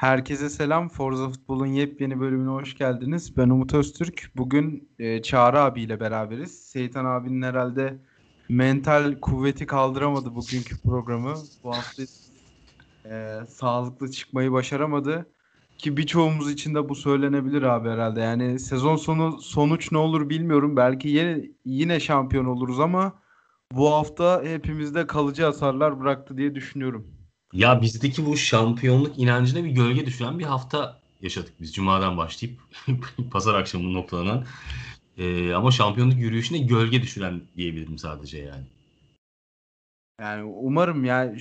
Herkese selam. Forza Futbol'un yepyeni bölümüne hoş geldiniz. Ben Umut Öztürk. Bugün e, Çağrı abiyle beraberiz. Seyitan abinin herhalde mental kuvveti kaldıramadı bugünkü programı. Bu hafta e, sağlıklı çıkmayı başaramadı. Ki birçoğumuz için de bu söylenebilir abi herhalde. Yani sezon sonu sonuç ne olur bilmiyorum. Belki yine, yine şampiyon oluruz ama bu hafta hepimizde kalıcı hasarlar bıraktı diye düşünüyorum. Ya bizdeki bu şampiyonluk inancına bir gölge düşüren bir hafta yaşadık biz. Cuma'dan başlayıp pazar akşamı noktalanan. Ee, ama şampiyonluk yürüyüşüne gölge düşüren diyebilirim sadece yani. Yani umarım yani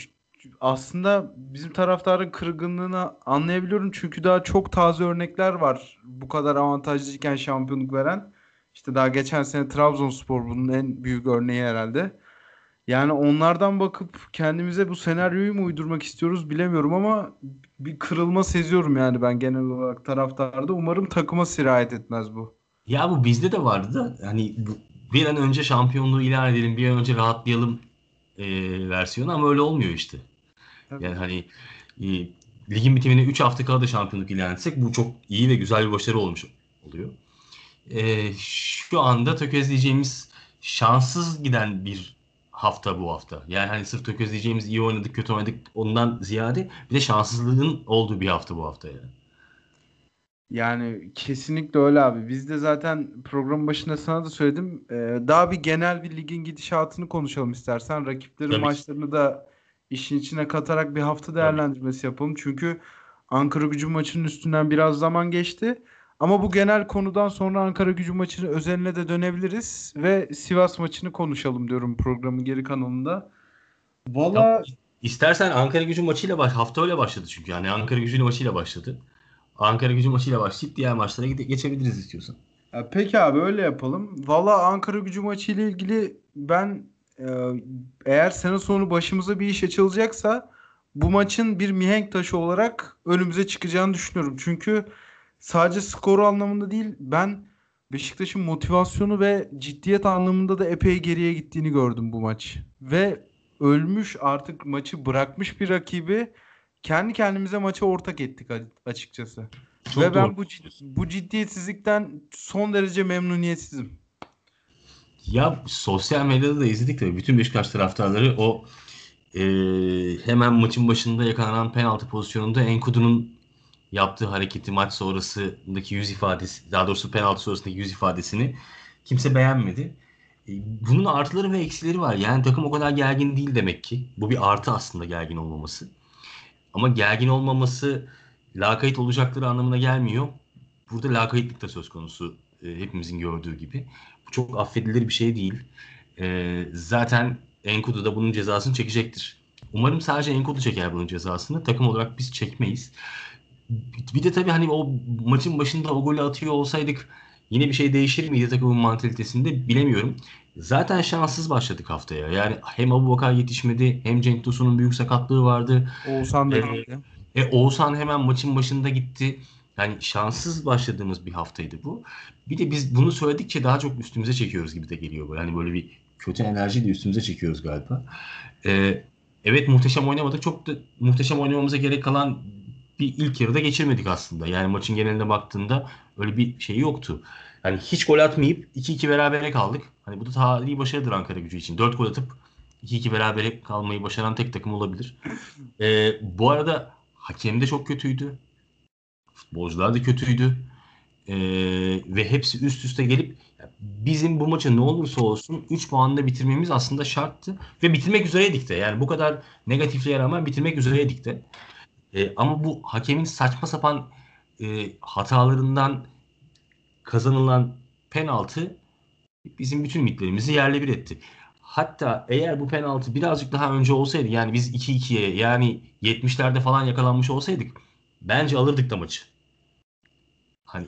aslında bizim taraftarın kırgınlığını anlayabiliyorum. Çünkü daha çok taze örnekler var. Bu kadar avantajlıyken şampiyonluk veren. İşte daha geçen sene Trabzonspor bunun en büyük örneği herhalde. Yani onlardan bakıp kendimize bu senaryoyu mu uydurmak istiyoruz bilemiyorum ama bir kırılma seziyorum yani ben genel olarak taraftarda. Umarım takıma sirayet etmez bu. Ya bu bizde de vardı da hani bir an önce şampiyonluğu ilan edelim, bir an önce rahatlayalım e, versiyonu ama öyle olmuyor işte. Tabii. Yani hani e, ligin bitimine 3 hafta kala da şampiyonluk ilan etsek bu çok iyi ve güzel bir başarı olmuş oluyor. E, şu anda tökezleyeceğimiz şanssız giden bir hafta bu hafta. Yani hani sırf tökezleyeceğimiz iyi oynadık kötü oynadık ondan ziyade bir de şanssızlığın olduğu bir hafta bu hafta yani. Yani kesinlikle öyle abi. Biz de zaten programın başında sana da söyledim. Ee, daha bir genel bir ligin gidişatını konuşalım istersen. Rakiplerin Tabii. maçlarını da işin içine katarak bir hafta değerlendirmesi yapalım. Çünkü Ankara gücü maçının üstünden biraz zaman geçti. Ama bu genel konudan sonra Ankara gücü maçını özeline de dönebiliriz ve Sivas maçını konuşalım diyorum programın geri kanalında. Valla istersen Ankara gücü maçıyla baş hafta öyle başladı çünkü yani Ankara gücü maçıyla başladı. Ankara gücü maçıyla başlayıp diğer maçlara geçebiliriz istiyorsan. Ya peki abi öyle yapalım. Valla Ankara gücü maçı ile ilgili ben e, eğer sene sonu başımıza bir iş açılacaksa bu maçın bir mihenk taşı olarak önümüze çıkacağını düşünüyorum. Çünkü sadece skoru anlamında değil ben Beşiktaş'ın motivasyonu ve ciddiyet anlamında da epey geriye gittiğini gördüm bu maç. Ve ölmüş artık maçı bırakmış bir rakibi kendi kendimize maça ortak ettik açıkçası. Çok Ve doğru. ben bu bu ciddiyetsizlikten son derece memnuniyetsizim. Ya sosyal medyada da izledik tabii. Bütün Beşiktaş taraftarları o e, hemen maçın başında yakalanan penaltı pozisyonunda Enkudu'nun yaptığı hareketi maç sonrasındaki yüz ifadesi daha doğrusu penaltı sonrasındaki yüz ifadesini kimse beğenmedi. E, bunun artıları ve eksileri var. Yani takım o kadar gergin değil demek ki. Bu bir artı aslında gergin olmaması. Ama gergin olmaması lakayt olacakları anlamına gelmiyor. Burada lakaytlık da söz konusu e, hepimizin gördüğü gibi. Bu çok affedilir bir şey değil. E, zaten Enkudu da bunun cezasını çekecektir. Umarım sadece Enkudu çeker bunun cezasını. Takım olarak biz çekmeyiz. Bir de tabii hani o maçın başında o golü atıyor olsaydık yine bir şey değişir miydi takımın mantalitesinde bilemiyorum. Zaten şanssız başladık haftaya. Yani hem Abu Bakar yetişmedi hem Cenk Tosun'un büyük sakatlığı vardı. Oğuzhan da ee, e, Oğuzhan hemen maçın başında gitti. Yani şanssız başladığımız bir haftaydı bu. Bir de biz bunu söyledikçe daha çok üstümüze çekiyoruz gibi de geliyor. Böyle. Hani böyle bir kötü enerji de üstümüze çekiyoruz galiba. Ee, evet muhteşem oynamadık. Çok da muhteşem oynamamıza gerek kalan bir ilk yarıda geçirmedik aslında. Yani maçın geneline baktığında öyle bir şey yoktu. Yani hiç gol atmayıp 2-2 berabere kaldık. Hani bu da tarihi başarıdır Ankara gücü için. 4 gol atıp 2-2 berabere kalmayı başaran tek takım olabilir. Ee, bu arada hakem de çok kötüydü. Futbolcular da kötüydü. Ee, ve hepsi üst üste gelip bizim bu maçı ne olursa olsun 3 puanla bitirmemiz aslında şarttı. Ve bitirmek üzereydik de. Yani bu kadar negatifliğe rağmen bitirmek üzereydik de. E, ama bu hakemin saçma sapan e, hatalarından kazanılan penaltı bizim bütün ümitlerimizi yerle bir etti. Hatta eğer bu penaltı birazcık daha önce olsaydı yani biz 2-2'ye yani 70'lerde falan yakalanmış olsaydık bence alırdık da maçı. Hani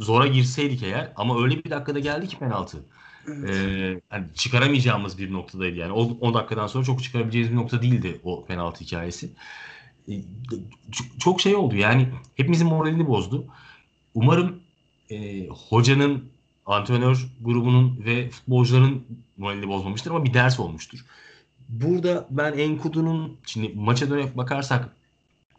zora girseydik eğer ama öyle bir dakikada geldi ki penaltı. Evet. Ee, yani çıkaramayacağımız bir noktadaydı yani. O, 10 dakikadan sonra çok çıkarabileceğimiz bir nokta değildi o penaltı hikayesi. Ee, çok şey oldu yani hepimizin moralini bozdu. Umarım e, hocanın, antrenör grubunun ve futbolcuların moralini bozmamıştır ama bir ders olmuştur. Burada ben Enkudu'nun şimdi maça dönüp bakarsak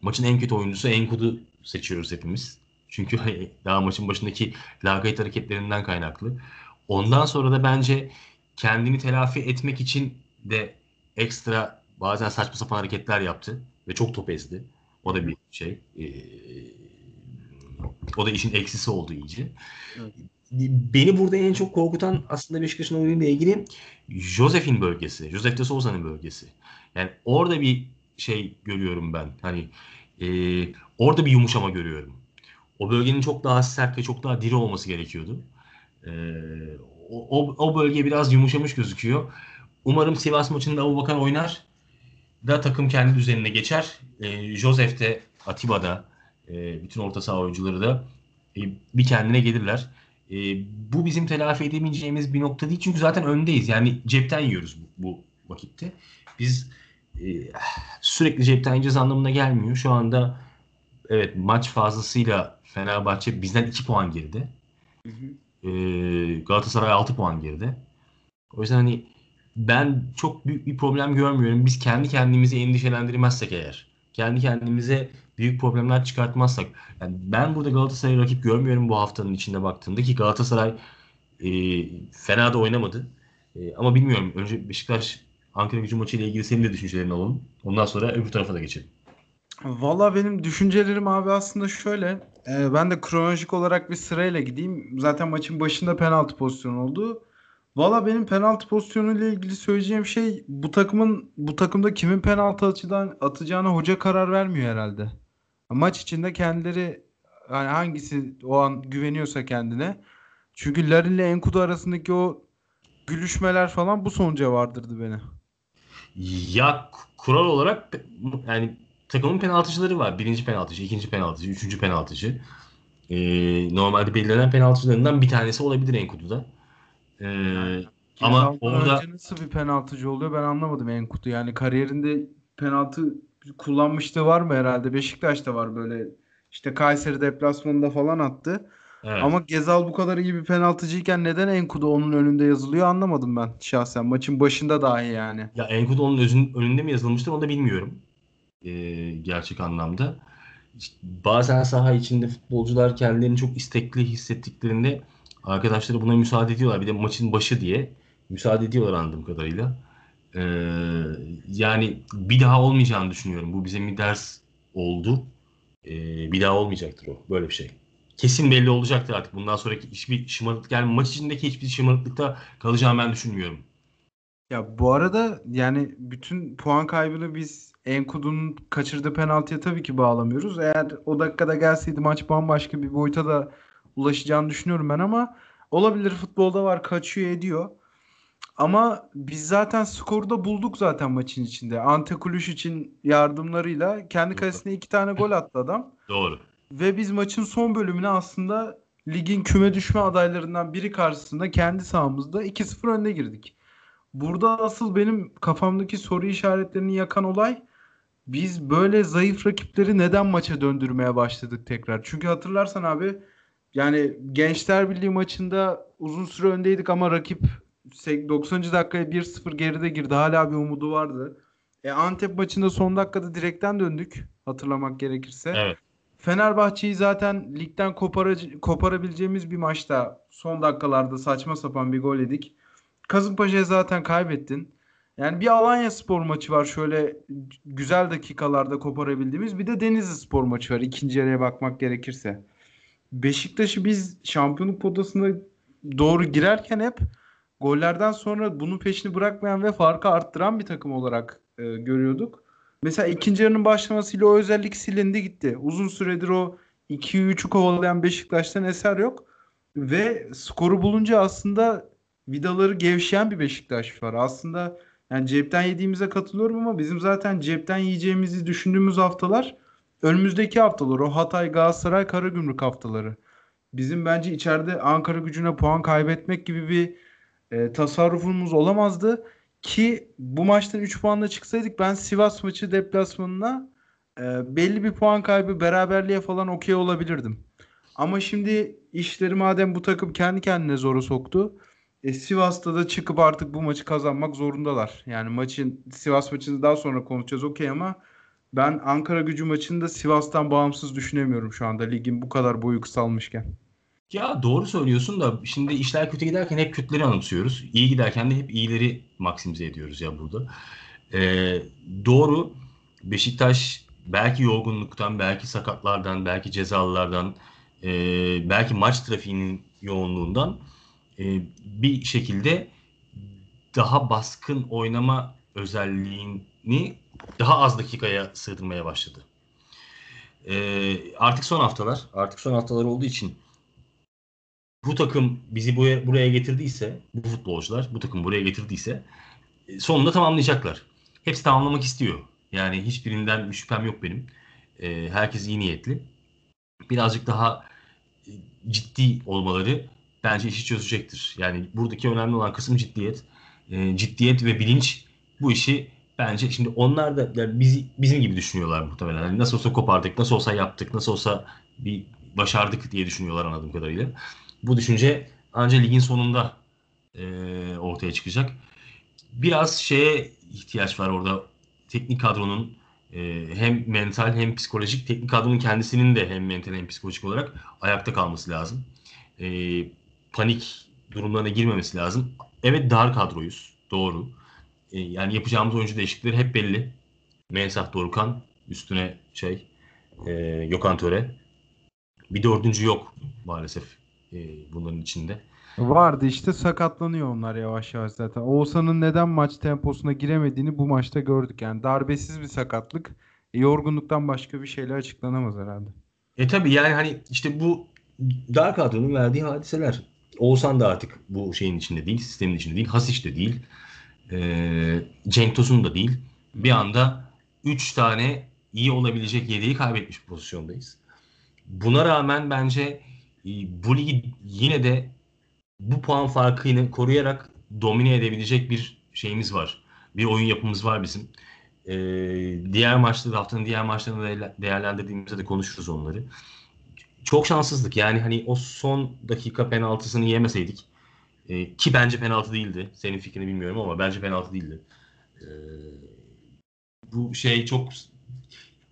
maçın en kötü oyuncusu Enkudu seçiyoruz hepimiz. Çünkü daha maçın başındaki lakayt hareketlerinden kaynaklı. Ondan sonra da bence kendini telafi etmek için de ekstra bazen saçma sapan hareketler yaptı ve çok top ezdi. O da bir şey. Ee, o da işin eksisi oldu iyice. Evet. Beni burada en çok korkutan aslında Beşiktaş'ın oyunuyla ilgili Josef'in bölgesi. Josef de Souza'nın bölgesi. Yani orada bir şey görüyorum ben. Hani e, orada bir yumuşama görüyorum. O bölgenin çok daha sert ve çok daha diri olması gerekiyordu. E, o, o bölge biraz yumuşamış gözüküyor. Umarım Sivas maçında Abubakar oynar da takım kendi düzenine geçer. E, Josef de Atiba da e, bütün orta saha oyuncuları da e, bir kendine gelirler. E, bu bizim telafi edemeyeceğimiz bir nokta değil. Çünkü zaten öndeyiz. Yani cepten yiyoruz bu, bu vakitte. Biz e, sürekli cepten yiyeceğiz anlamına gelmiyor. Şu anda evet maç fazlasıyla Fenerbahçe bizden 2 puan geride. Hı hı. E, Galatasaray 6 puan geride. O yüzden hani ben çok büyük bir problem görmüyorum. Biz kendi kendimizi endişelendirmezsek eğer, kendi kendimize büyük problemler çıkartmazsak. Yani ben burada Galatasaray rakip görmüyorum bu haftanın içinde baktığımda ki Galatasaray e, fena da oynamadı. E, ama bilmiyorum. Önce Beşiktaş Ankara gücü maçı ile ilgili senin de düşüncelerini alalım. Ondan sonra öbür tarafa da geçelim. Valla benim düşüncelerim abi aslında şöyle. E, ben de kronolojik olarak bir sırayla gideyim. Zaten maçın başında penaltı pozisyonu oldu. Valla benim penaltı pozisyonuyla ilgili söyleyeceğim şey bu takımın bu takımda kimin penaltı açıdan atacağına hoca karar vermiyor herhalde. Maç içinde kendileri yani hangisi o an güveniyorsa kendine. Çünkü Larin ile Enkudu arasındaki o gülüşmeler falan bu sonuca vardırdı beni. Ya kural olarak yani takımın penaltıcıları var. Birinci penaltıcı, ikinci penaltıcı, üçüncü penaltıcı. Ee, normalde belirlenen penaltıcılarından bir tanesi olabilir Enkudu'da. Ee, yani, ama orada nasıl bir penaltıcı oluyor ben anlamadım Enkudu. Yani kariyerinde penaltı kullanmışlığı var mı herhalde? Beşiktaş'ta var böyle. İşte Kayseri deplasmanında falan attı. Evet. Ama Gezal bu kadar iyi bir penaltıcıyken neden Enkudu onun önünde yazılıyor anlamadım ben şahsen. Maçın başında dahi yani. Ya Enkudu onun özün, önünde mi yazılmıştır onu da bilmiyorum. Ee, gerçek anlamda. İşte bazen saha içinde futbolcular kendilerini çok istekli hissettiklerinde arkadaşları buna müsaade ediyorlar. Bir de maçın başı diye müsaade ediyorlar anladığım kadarıyla. Ee, yani bir daha olmayacağını düşünüyorum. Bu bize bir ders oldu. Ee, bir daha olmayacaktır o. Böyle bir şey. Kesin belli olacaktır artık. Bundan sonraki hiçbir şımarıklık yani maç içindeki hiçbir şımarıklıkta kalacağını ben düşünmüyorum. Ya bu arada yani bütün puan kaybını biz Enkudu'nun kaçırdığı penaltıya tabii ki bağlamıyoruz. Eğer o dakikada gelseydi maç bambaşka bir boyuta da ulaşacağını düşünüyorum ben ama olabilir futbolda var kaçıyor ediyor. Ama biz zaten skoru da bulduk zaten maçın içinde. Ante Kuluş için yardımlarıyla kendi kalesine iki tane gol attı adam. Doğru. Ve biz maçın son bölümüne aslında ligin küme düşme adaylarından biri karşısında kendi sahamızda 2-0 önde girdik. Burada asıl benim kafamdaki soru işaretlerini yakan olay biz böyle zayıf rakipleri neden maça döndürmeye başladık tekrar? Çünkü hatırlarsan abi yani Gençler Birliği maçında uzun süre öndeydik ama rakip 90. dakikaya 1-0 geride girdi. Hala bir umudu vardı. E, Antep maçında son dakikada direkten döndük hatırlamak gerekirse. Evet. Fenerbahçe'yi zaten ligden kopara, koparabileceğimiz bir maçta son dakikalarda saçma sapan bir gol yedik. Kasımpaşa'ya zaten kaybettin. Yani bir Alanya Spor maçı var şöyle güzel dakikalarda koparabildiğimiz. Bir de Denizli Spor maçı var ikinci yarıya bakmak gerekirse. Beşiktaş'ı biz şampiyonluk potasına doğru girerken hep gollerden sonra bunun peşini bırakmayan ve farkı arttıran bir takım olarak e, görüyorduk. Mesela ikinci yarının başlamasıyla o özellik silindi gitti. Uzun süredir o 2-3'ü kovalayan Beşiktaş'tan eser yok. Ve skoru bulunca aslında vidaları gevşeyen bir Beşiktaş var. Aslında yani cepten yediğimize katılıyorum ama bizim zaten cepten yiyeceğimizi düşündüğümüz haftalar önümüzdeki haftalar. O Hatay, Galatasaray, Karagümrük haftaları. Bizim bence içeride Ankara gücüne puan kaybetmek gibi bir e, tasarrufumuz olamazdı. Ki bu maçtan 3 puanla çıksaydık ben Sivas maçı deplasmanına e, belli bir puan kaybı beraberliğe falan okey olabilirdim. Ama şimdi işleri madem bu takım kendi kendine zora soktu. E, Sivas'ta da çıkıp artık bu maçı kazanmak zorundalar. Yani maçın Sivas maçını daha sonra konuşacağız okey ama Ben Ankara gücü maçında Sivas'tan bağımsız düşünemiyorum şu anda ligin bu kadar boyu kısalmışken. Ya doğru söylüyorsun da şimdi işler kötü giderken hep kötüleri anımsıyoruz. İyi giderken de hep iyileri maksimize ediyoruz ya burada. Ee, doğru Beşiktaş belki yorgunluktan, belki sakatlardan, belki cezalılardan, e, belki maç trafiğinin yoğunluğundan e, bir şekilde daha baskın oynama özelliğini daha az dakikaya sığdırmaya başladı. E, artık son haftalar, artık son haftalar olduğu için bu takım bizi buraya, buraya getirdiyse, bu futbolcular bu takım buraya getirdiyse e, sonunda tamamlayacaklar. Hepsi tamamlamak istiyor. Yani hiçbirinden bir şüphem yok benim. E, herkes iyi niyetli. Birazcık daha e, ciddi olmaları bence işi çözecektir. Yani buradaki önemli olan kısım ciddiyet. E, ciddiyet ve bilinç bu işi bence şimdi onlar da yani bizi, bizim gibi düşünüyorlar muhtemelen. Yani nasıl olsa kopardık, nasıl olsa yaptık, nasıl olsa bir başardık diye düşünüyorlar anladığım kadarıyla. Bu düşünce ancak ligin sonunda e, ortaya çıkacak. Biraz şeye ihtiyaç var orada. Teknik kadronun e, hem mental hem psikolojik, teknik kadronun kendisinin de hem mental hem psikolojik olarak ayakta kalması lazım. E, panik durumlarına girmemesi lazım. Evet dar kadroyuz. Doğru. E, yani yapacağımız oyuncu değişiklikleri hep belli. Mensah Dorukan üstüne şey e, Gökhan Töre. Bir dördüncü yok maalesef e, bunların içinde. Vardı işte sakatlanıyor onlar yavaş yavaş zaten. Oğuzhan'ın neden maç temposuna giremediğini bu maçta gördük. Yani darbesiz bir sakatlık. E, yorgunluktan başka bir şeyle açıklanamaz herhalde. E tabi yani hani işte bu dar kadronun verdiği hadiseler. Oğuzhan da artık bu şeyin içinde değil, sistemin içinde değil. Hasic de değil. E, Cenk Tosun da değil. Bir anda 3 tane iyi olabilecek yedeği kaybetmiş pozisyondayız. Buna rağmen bence e, bu ligi yine de bu puan farkını koruyarak domine edebilecek bir şeyimiz var. Bir oyun yapımız var bizim. Ee, diğer maçları haftanın diğer maçlarını değerlendirdiğimizde de konuşuruz onları. Çok şanssızlık. Yani hani o son dakika penaltısını yemeseydik e, ki bence penaltı değildi. Senin fikrini bilmiyorum ama bence penaltı değildi. E, bu şey çok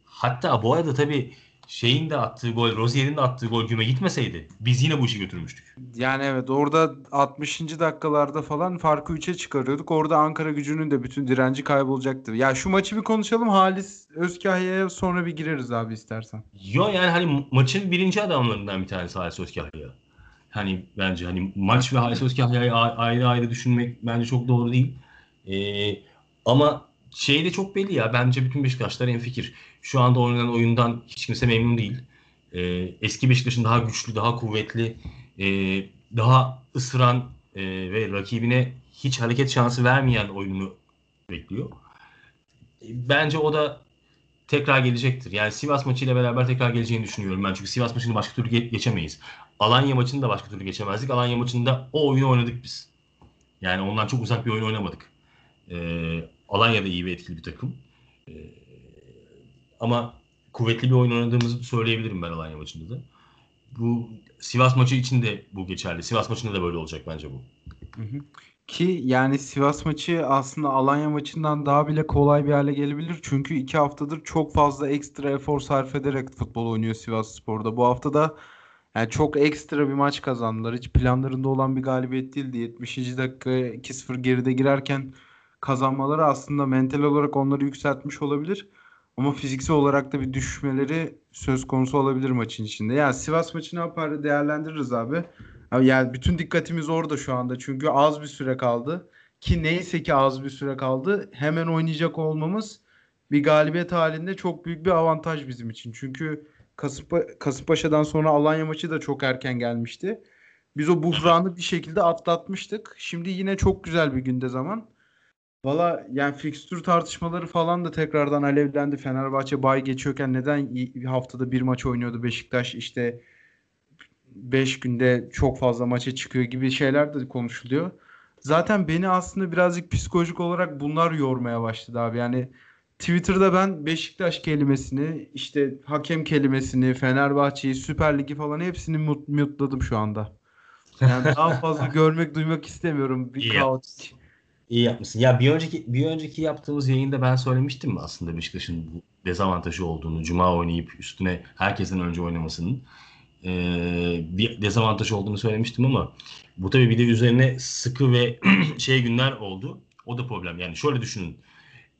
hatta bu arada tabii şeyin de attığı gol, Rozier'in de attığı gol güme gitmeseydi biz yine bu işi götürmüştük. Yani evet orada 60. dakikalarda falan farkı 3'e çıkarıyorduk. Orada Ankara gücünün de bütün direnci kaybolacaktı. Ya şu maçı bir konuşalım. Halis Özkahya'ya sonra bir gireriz abi istersen. Yo yani hani maçın birinci adamlarından bir tanesi Halis Özkahya. Hani bence hani maç ve Halis Özkahya'yı ayrı ayrı düşünmek bence çok doğru değil. Ee, ama şey de çok belli ya. Bence bütün Beşiktaşlar en fikir. Şu anda oynanan oyundan hiç kimse memnun değil. Ee, eski Beşiktaş'ın daha güçlü, daha kuvvetli, e, daha ısıran e, ve rakibine hiç hareket şansı vermeyen oyununu bekliyor. Bence o da tekrar gelecektir. Yani Sivas maçıyla beraber tekrar geleceğini düşünüyorum ben. Çünkü Sivas maçını başka türlü geçemeyiz. Alanya maçını da başka türlü geçemezdik. Alanya maçında o oyunu oynadık biz. Yani ondan çok uzak bir oyun oynamadık. Ee, Alanya da iyi ve etkili bir takım. Ee, ama kuvvetli bir oyun oynadığımızı söyleyebilirim ben Alanya maçında da. Bu Sivas maçı için de bu geçerli. Sivas maçında da böyle olacak bence bu. Ki yani Sivas maçı aslında Alanya maçından daha bile kolay bir hale gelebilir. Çünkü iki haftadır çok fazla ekstra efor sarf ederek futbol oynuyor Sivas Spor'da. Bu hafta da yani çok ekstra bir maç kazandılar. Hiç planlarında olan bir galibiyet değildi. 70. dakika 2-0 geride girerken kazanmaları aslında mental olarak onları yükseltmiş olabilir. Ama fiziksel olarak da bir düşmeleri söz konusu olabilir maçın içinde. Yani Sivas maçı ne yapar değerlendiririz abi. Yani bütün dikkatimiz orada şu anda. Çünkü az bir süre kaldı. Ki neyse ki az bir süre kaldı. Hemen oynayacak olmamız bir galibiyet halinde çok büyük bir avantaj bizim için. Çünkü Kasımpa Kasımpaşa'dan sonra Alanya maçı da çok erken gelmişti. Biz o buhranı bir şekilde atlatmıştık. Şimdi yine çok güzel bir günde zaman. Valla yani fikstür tartışmaları falan da tekrardan alevlendi. Fenerbahçe bay geçiyorken neden haftada bir maç oynuyordu Beşiktaş işte 5 günde çok fazla maça çıkıyor gibi şeyler de konuşuluyor. Zaten beni aslında birazcık psikolojik olarak bunlar yormaya başladı abi. Yani Twitter'da ben Beşiktaş kelimesini, işte hakem kelimesini, Fenerbahçe'yi, Süper Lig'i falan hepsini mut mutladım şu anda. Yani daha fazla görmek, duymak istemiyorum bir kaotik. İyi yapmışsın. Ya bir önceki bir önceki yaptığımız yayında ben söylemiştim mi aslında Beşiktaş'ın dezavantajı olduğunu, cuma oynayıp üstüne herkesten önce oynamasının e, bir dezavantaj olduğunu söylemiştim ama bu tabii bir de üzerine sıkı ve şey günler oldu. O da problem. Yani şöyle düşünün.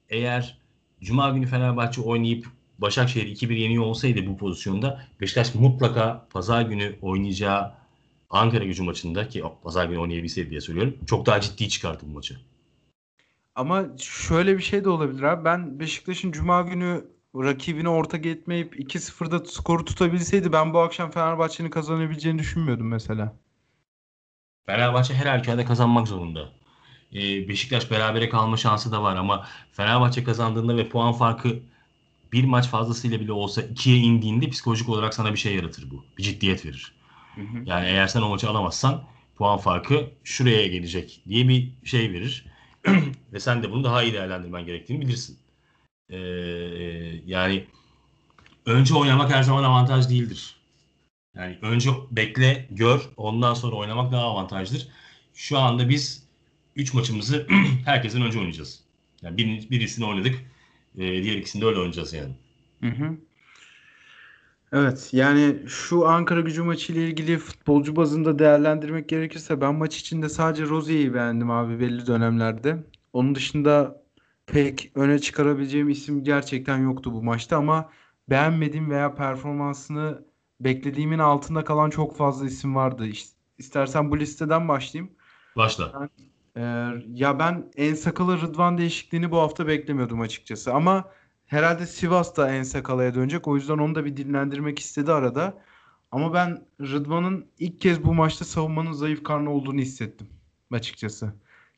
Eğer cuma günü Fenerbahçe oynayıp Başakşehir 2-1 yeniyor olsaydı bu pozisyonda Beşiktaş mutlaka pazar günü oynayacağı Ankara gücü maçında ki pazar günü oynayabilseydi diye söylüyorum. Çok daha ciddi çıkarttı bu maçı. Ama şöyle bir şey de olabilir abi. Ben Beşiktaş'ın cuma günü rakibini orta etmeyip 2-0'da skoru tutabilseydi ben bu akşam Fenerbahçe'nin kazanabileceğini düşünmüyordum mesela. Fenerbahçe her halükarda kazanmak zorunda. Ee, Beşiktaş berabere kalma şansı da var ama Fenerbahçe kazandığında ve puan farkı bir maç fazlasıyla bile olsa ikiye indiğinde psikolojik olarak sana bir şey yaratır bu. Bir ciddiyet verir. Hı hı. Yani eğer sen o maçı alamazsan puan farkı şuraya gelecek diye bir şey verir. ve sen de bunu daha iyi değerlendirmen gerektiğini bilirsin. Ee, yani önce oynamak her zaman avantaj değildir. Yani önce bekle, gör, ondan sonra oynamak daha avantajdır. Şu anda biz 3 maçımızı herkesten önce oynayacağız. Yani bir, birisini oynadık, e, diğer ikisini de öyle oynayacağız yani. Hı hı. Evet yani şu Ankara gücü maçı ile ilgili futbolcu bazında değerlendirmek gerekirse ben maç içinde sadece Rozier'i beğendim abi belli dönemlerde. Onun dışında pek öne çıkarabileceğim isim gerçekten yoktu bu maçta ama beğenmediğim veya performansını beklediğimin altında kalan çok fazla isim vardı. İşte, istersen bu listeden başlayayım. Başla. Ben, e, ya ben en sakalı Rıdvan değişikliğini bu hafta beklemiyordum açıkçası ama herhalde Sivas da en sakalaya dönecek. O yüzden onu da bir dinlendirmek istedi arada. Ama ben Rıdvan'ın ilk kez bu maçta savunmanın zayıf karnı olduğunu hissettim açıkçası.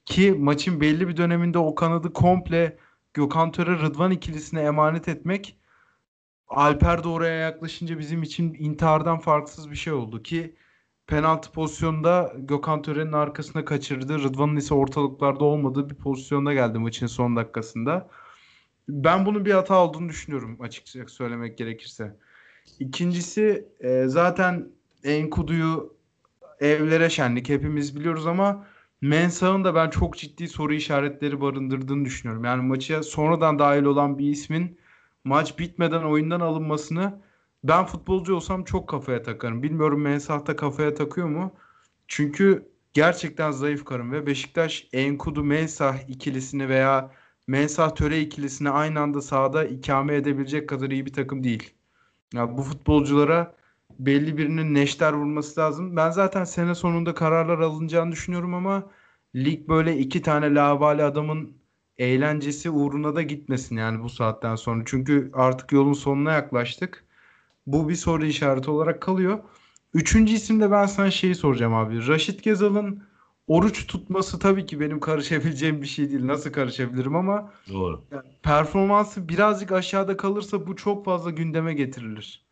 Ki maçın belli bir döneminde o kanadı komple Gökhan Töre Rıdvan ikilisine emanet etmek Alper de oraya yaklaşınca bizim için intihardan farksız bir şey oldu ki penaltı pozisyonda Gökhan Töre'nin arkasına kaçırdı. Rıdvan'ın ise ortalıklarda olmadığı bir pozisyonda geldi maçın son dakikasında. Ben bunun bir hata olduğunu düşünüyorum açıkçası söylemek gerekirse. İkincisi e, zaten Enkudu'yu evlere şenlik hepimiz biliyoruz ama Mensah'ın da ben çok ciddi soru işaretleri barındırdığını düşünüyorum. Yani maça sonradan dahil olan bir ismin maç bitmeden oyundan alınmasını ben futbolcu olsam çok kafaya takarım. Bilmiyorum Mensah da kafaya takıyor mu? Çünkü gerçekten zayıf karım ve Beşiktaş Enkudu Mensah ikilisini veya Mensah Töre ikilisini aynı anda sahada ikame edebilecek kadar iyi bir takım değil. Ya bu futbolculara belli birinin neşter vurması lazım. Ben zaten sene sonunda kararlar alınacağını düşünüyorum ama lig böyle iki tane lavali adamın eğlencesi uğruna da gitmesin yani bu saatten sonra. Çünkü artık yolun sonuna yaklaştık. Bu bir soru işareti olarak kalıyor. Üçüncü isimde ben sana şeyi soracağım abi. Raşit Gezal'ın oruç tutması tabii ki benim karışabileceğim bir şey değil. Nasıl karışabilirim ama Doğru. Yani performansı birazcık aşağıda kalırsa bu çok fazla gündeme getirilir.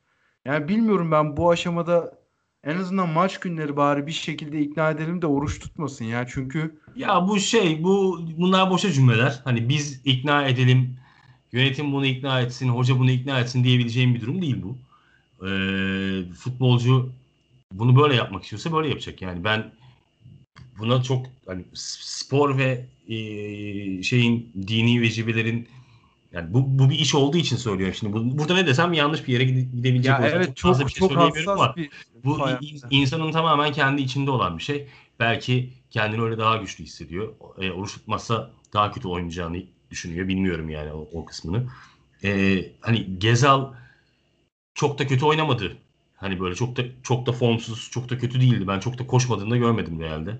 Yani bilmiyorum ben bu aşamada en azından maç günleri bari bir şekilde ikna edelim de oruç tutmasın ya. Çünkü ya bu şey bu bunlar boşa cümleler. Hani biz ikna edelim, yönetim bunu ikna etsin, hoca bunu ikna etsin diyebileceğim bir durum değil bu. Ee, futbolcu bunu böyle yapmak istiyorsa böyle yapacak. Yani ben buna çok hani spor ve e, şeyin dini vecibelerin yani bu, bu bir iş olduğu için söylüyorum şimdi. Bu, burada ne desem yanlış bir yere gidebilecek ya evet, çok, çok fazla bir şey söyleyemiyorum ama bir bu insanın tamamen kendi içinde olan bir şey. Belki kendini öyle daha güçlü hissediyor. E, oruç tutmazsa daha kötü oynayacağını düşünüyor. Bilmiyorum yani o, o kısmını. E, hani Gezal çok da kötü oynamadı. Hani böyle çok da çok da formsuz, çok da kötü değildi. Ben çok da koşmadığını da görmedim Real'de.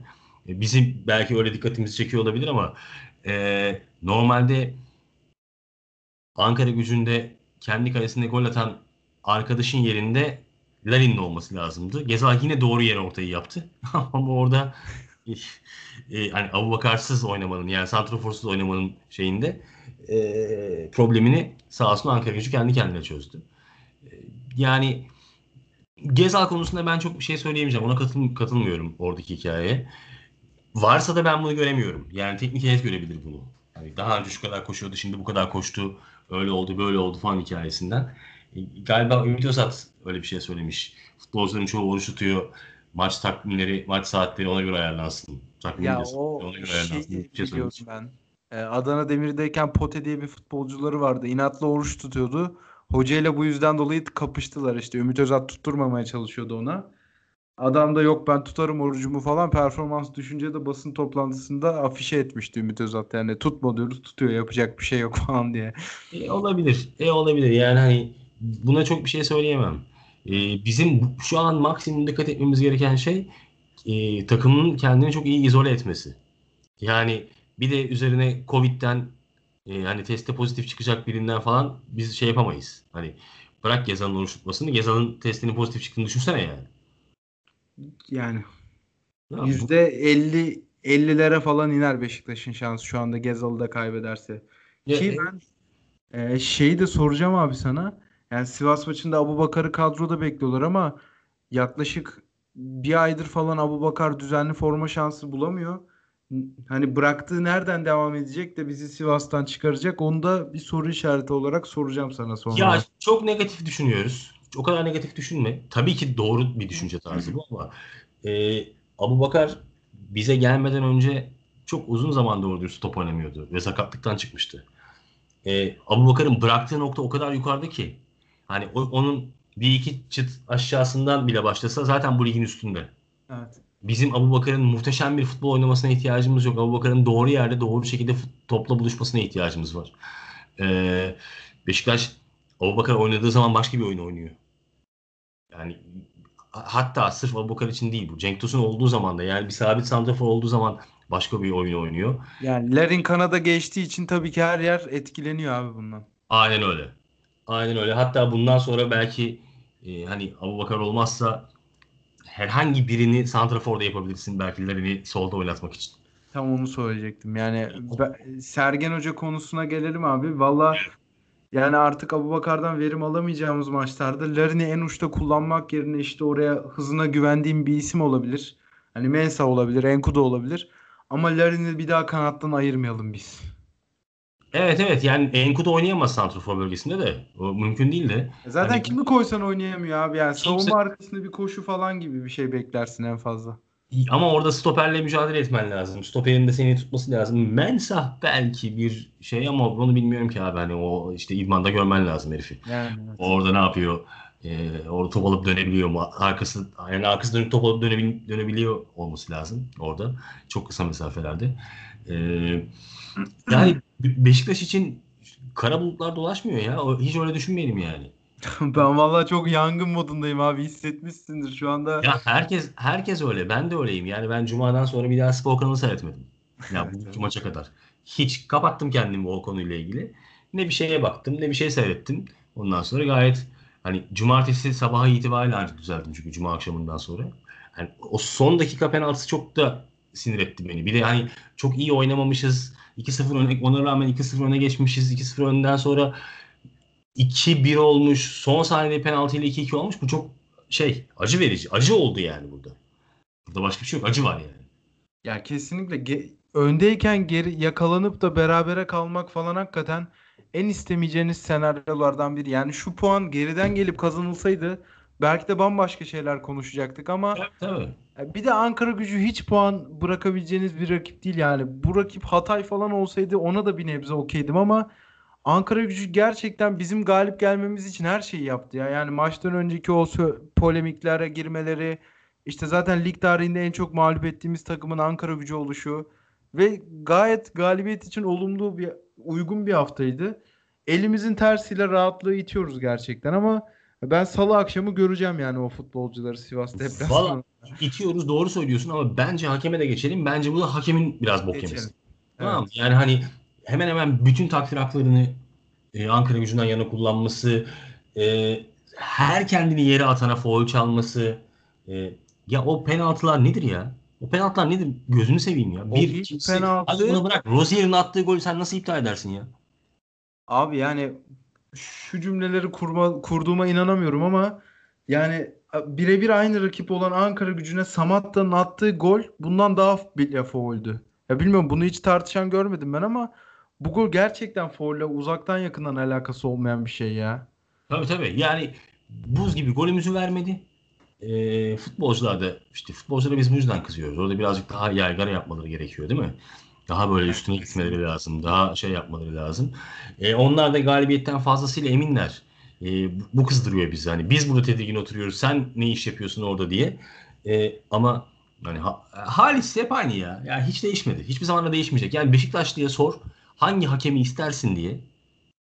E, bizim belki öyle dikkatimizi çekiyor olabilir ama e, normalde Ankara gücünde kendi kalesinde gol atan arkadaşın yerinde Larin'in olması lazımdı. Gezal yine doğru yere ortayı yaptı. Ama orada e, hani Abubakarsız oynamanın yani santraforsuz oynamanın şeyinde e, problemini sağ olsun Ankara gücü kendi kendine çözdü. E, yani Gezal konusunda ben çok bir şey söyleyemeyeceğim. Ona katıl, katılmıyorum oradaki hikayeye. Varsa da ben bunu göremiyorum. Yani teknik heyet görebilir bunu. Yani daha önce şu kadar koşuyordu, şimdi bu kadar koştu, öyle oldu, böyle oldu falan hikayesinden. E, galiba Ümit Özat öyle bir şey söylemiş. Futbolcuların çoğu oruç tutuyor. Maç takvimleri, maç saatleri ona göre ayarlansın Takvim Ya o Ona göre ayarlansın. Bir şey biliyorum söyleyeyim. ben. Ee, Adana Demir'deyken Pote diye bir futbolcuları vardı. İnatla oruç tutuyordu. Hocayla bu yüzden dolayı kapıştılar işte. Ümit Özat tutturmamaya çalışıyordu ona. Adam da yok ben tutarım orucumu falan performans düşünce de basın toplantısında afişe etmişti Ümit Özat. Yani tutma diyoruz tutuyor yapacak bir şey yok falan diye. E, olabilir. E, olabilir. Yani hani buna çok bir şey söyleyemem. E, bizim şu an maksimum dikkat etmemiz gereken şey e, takımın kendini çok iyi izole etmesi. Yani bir de üzerine Covid'den e, hani teste pozitif çıkacak birinden falan biz şey yapamayız. Hani bırak Gezal'ın oruç tutmasını. Gezal'ın testinin pozitif çıktığını düşünsene yani. Yani Ya bu- %50 50'lere falan iner Beşiktaş'ın şansı şu anda Gezal'ı da kaybederse. Ya, Ki e, ben e, şeyi de soracağım abi sana. Yani Sivas maçında Abubakar'ı kadroda bekliyorlar ama yaklaşık bir aydır falan Abubakar düzenli forma şansı bulamıyor. Hani bıraktığı nereden devam edecek de bizi Sivas'tan çıkaracak onu da bir soru işareti olarak soracağım sana sonra. Ya çok negatif düşünüyoruz. O kadar negatif düşünme. Tabii ki doğru bir düşünce tarzı bu ama e, Abu Bakar bize gelmeden önce çok uzun zaman doğru dürüst top oynamıyordu ve sakatlıktan çıkmıştı. E, Abu Bakar'ın bıraktığı nokta o kadar yukarıda ki hani o- onun bir iki çıt aşağısından bile başlasa zaten bu ligin üstünde. Evet. Bizim Abu Bakar'ın muhteşem bir futbol oynamasına ihtiyacımız yok. Abu Bakar'ın doğru yerde doğru şekilde topla buluşmasına ihtiyacımız var. Ee, Beşiktaş Abu Bakar oynadığı zaman başka bir oyun oynuyor. Yani hatta sırf Abu Bakar için değil bu. Cenk Tosun olduğu zaman da yani bir sabit santrafor olduğu zaman başka bir oyun oynuyor. Yani Larin Kanada geçtiği için tabii ki her yer etkileniyor abi bundan. Aynen öyle. Aynen öyle. Hatta bundan sonra belki e, hani Abu Bakar olmazsa herhangi birini santraforda yapabilirsin belki Larin'i solda oynatmak için. Tam onu söyleyecektim. Yani ben- Sergen Hoca konusuna gelelim abi. Valla yani artık Abubakar'dan verim alamayacağımız maçlarda Larin'i en uçta kullanmak yerine işte oraya hızına güvendiğim bir isim olabilir. Hani Mensah olabilir, Enkudu olabilir. Ama Larin'i bir daha kanattan ayırmayalım biz. Evet evet yani Enkudu oynayamaz santrafor bölgesinde de. O mümkün değil de. Zaten Hani- kimi koysan oynayamıyor abi. Yani Kimse- savunma arkasında bir koşu falan gibi bir şey beklersin en fazla. Ama orada stoperle mücadele etmen lazım. Stoperin de seni tutması lazım. Mensah belki bir şey ama onu bilmiyorum ki abi. Hani o işte idmanda görmen lazım herifi. Yani evet. Orada ne yapıyor? Ee, orada top alıp dönebiliyor mu? Arkası yani arkası dönüp top alıp dönebil- dönebiliyor olması lazım orada. Çok kısa mesafelerde. Ee, yani Be- Beşiktaş için kara bulutlar dolaşmıyor ya. Hiç öyle düşünmeyelim yani. Ben vallahi çok yangın modundayım abi. Hissetmişsindir şu anda. Ya herkes herkes öyle. Ben de öyleyim. Yani ben Cuma'dan sonra bir daha spor kanalı seyretmedim. Ya bu maça kadar. Hiç kapattım kendimi o konuyla ilgili. Ne bir şeye baktım ne bir şey seyrettim. Ondan sonra gayet hani cumartesi sabahı itibariyle ancak düzeldim çünkü cuma akşamından sonra. Hani o son dakika penaltısı çok da sinir etti beni. Bir de hani çok iyi oynamamışız. 2-0 öne, ona rağmen 2-0 öne geçmişiz. 2-0 önden sonra 2-1 olmuş. Son saniyede penaltıyla 2-2 olmuş. Bu çok şey acı verici. Acı oldu yani burada. Burada başka bir şey yok. Acı var yani. Ya kesinlikle ge- öndeyken geri yakalanıp da berabere kalmak falan hakikaten en istemeyeceğiniz senaryolardan biri. Yani şu puan geriden gelip kazanılsaydı belki de bambaşka şeyler konuşacaktık ama Tabii tabii. ya bir de Ankara Gücü hiç puan bırakabileceğiniz bir rakip değil yani. Bu rakip Hatay falan olsaydı ona da bir nebze okeydim ama Ankara Gücü gerçekten bizim galip gelmemiz için her şeyi yaptı ya. Yani maçtan önceki o polemiklere girmeleri, işte zaten lig tarihinde en çok mağlup ettiğimiz takımın Ankara Gücü oluşu ve gayet galibiyet için olumlu bir uygun bir haftaydı. Elimizin tersiyle rahatlığı itiyoruz gerçekten ama ben salı akşamı göreceğim yani o futbolcuları Sivas deplasmanı. Valla itiyoruz doğru söylüyorsun ama bence hakeme de geçelim. Bence bu da hakemin biraz bok Geçelim. yemesi. Evet. Tamam? Yani hani hemen hemen bütün takdir haklarını e, Ankara gücünden yana kullanması, e, her kendini yere atana foul çalması. e, ya o penaltılar nedir ya? O penaltılar nedir? Gözünü seveyim ya. O Bir ikincisi, penaltı- hadi onu bırak. Rozier'in attığı golü sen nasıl iptal edersin ya? Abi yani şu cümleleri kurma, kurduğuma inanamıyorum ama yani birebir aynı rakip olan Ankara Gücü'ne Samatta'nın attığı gol bundan daha bile fauldü. Ya bilmiyorum bunu hiç tartışan görmedim ben ama bu gol gerçekten faulle uzaktan yakından alakası olmayan bir şey ya. Tabii tabii. Yani buz gibi golümüzü vermedi. e, futbolcular da işte futbolculara biz bu yüzden kızıyoruz. Orada birazcık daha yaygara yapmaları gerekiyor değil mi? Daha böyle üstüne gitmeleri lazım. Daha şey yapmaları lazım. E, onlar da galibiyetten fazlasıyla eminler. E, bu kızdırıyor bizi. Hani biz burada tedirgin oturuyoruz. Sen ne iş yapıyorsun orada diye. E, ama hani ha, Halis hep aynı ya. Yani hiç değişmedi. Hiçbir zaman da değişmeyecek. Yani Beşiktaşlı'ya sor hangi hakemi istersin diye.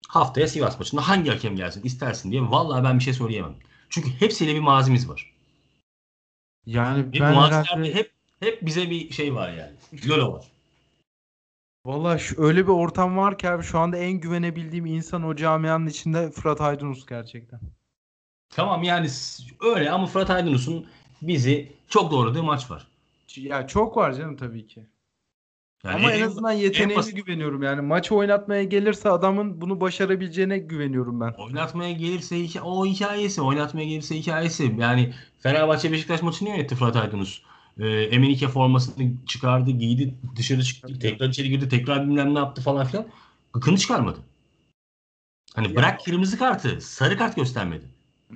Haftaya Sivas maçında hangi hakem gelsin istersin diye. Vallahi ben bir şey söyleyemem. Çünkü hepsiyle bir mazimiz var. Yani Bir ben herhalde hep hep bize bir şey var yani. Lolo var. Valla öyle bir ortam var ki abi şu anda en güvenebildiğim insan o camianın içinde Fırat Aydınus gerçekten. Tamam yani öyle ama Fırat Aydınus'un bizi çok doğradığı maç var. Ya çok var canım tabii ki. Yani Ama en en- azından yeteneğime basit- güveniyorum. Yani maçı oynatmaya gelirse adamın bunu başarabileceğine güveniyorum ben. Oynatmaya gelirse o hikayesi, oynatmaya gelirse hikayesi. Yani Fenerbahçe Beşiktaş maçını yönetti Fırat Aydınus. Ee, Emenike formasını çıkardı, giydi, dışarı çıktı, Tabii. tekrar içeri girdi, tekrar bilmem ne yaptı falan filan. Gıkını çıkarmadı. Hani Ya- bırak kırmızı kartı, sarı kart göstermedi.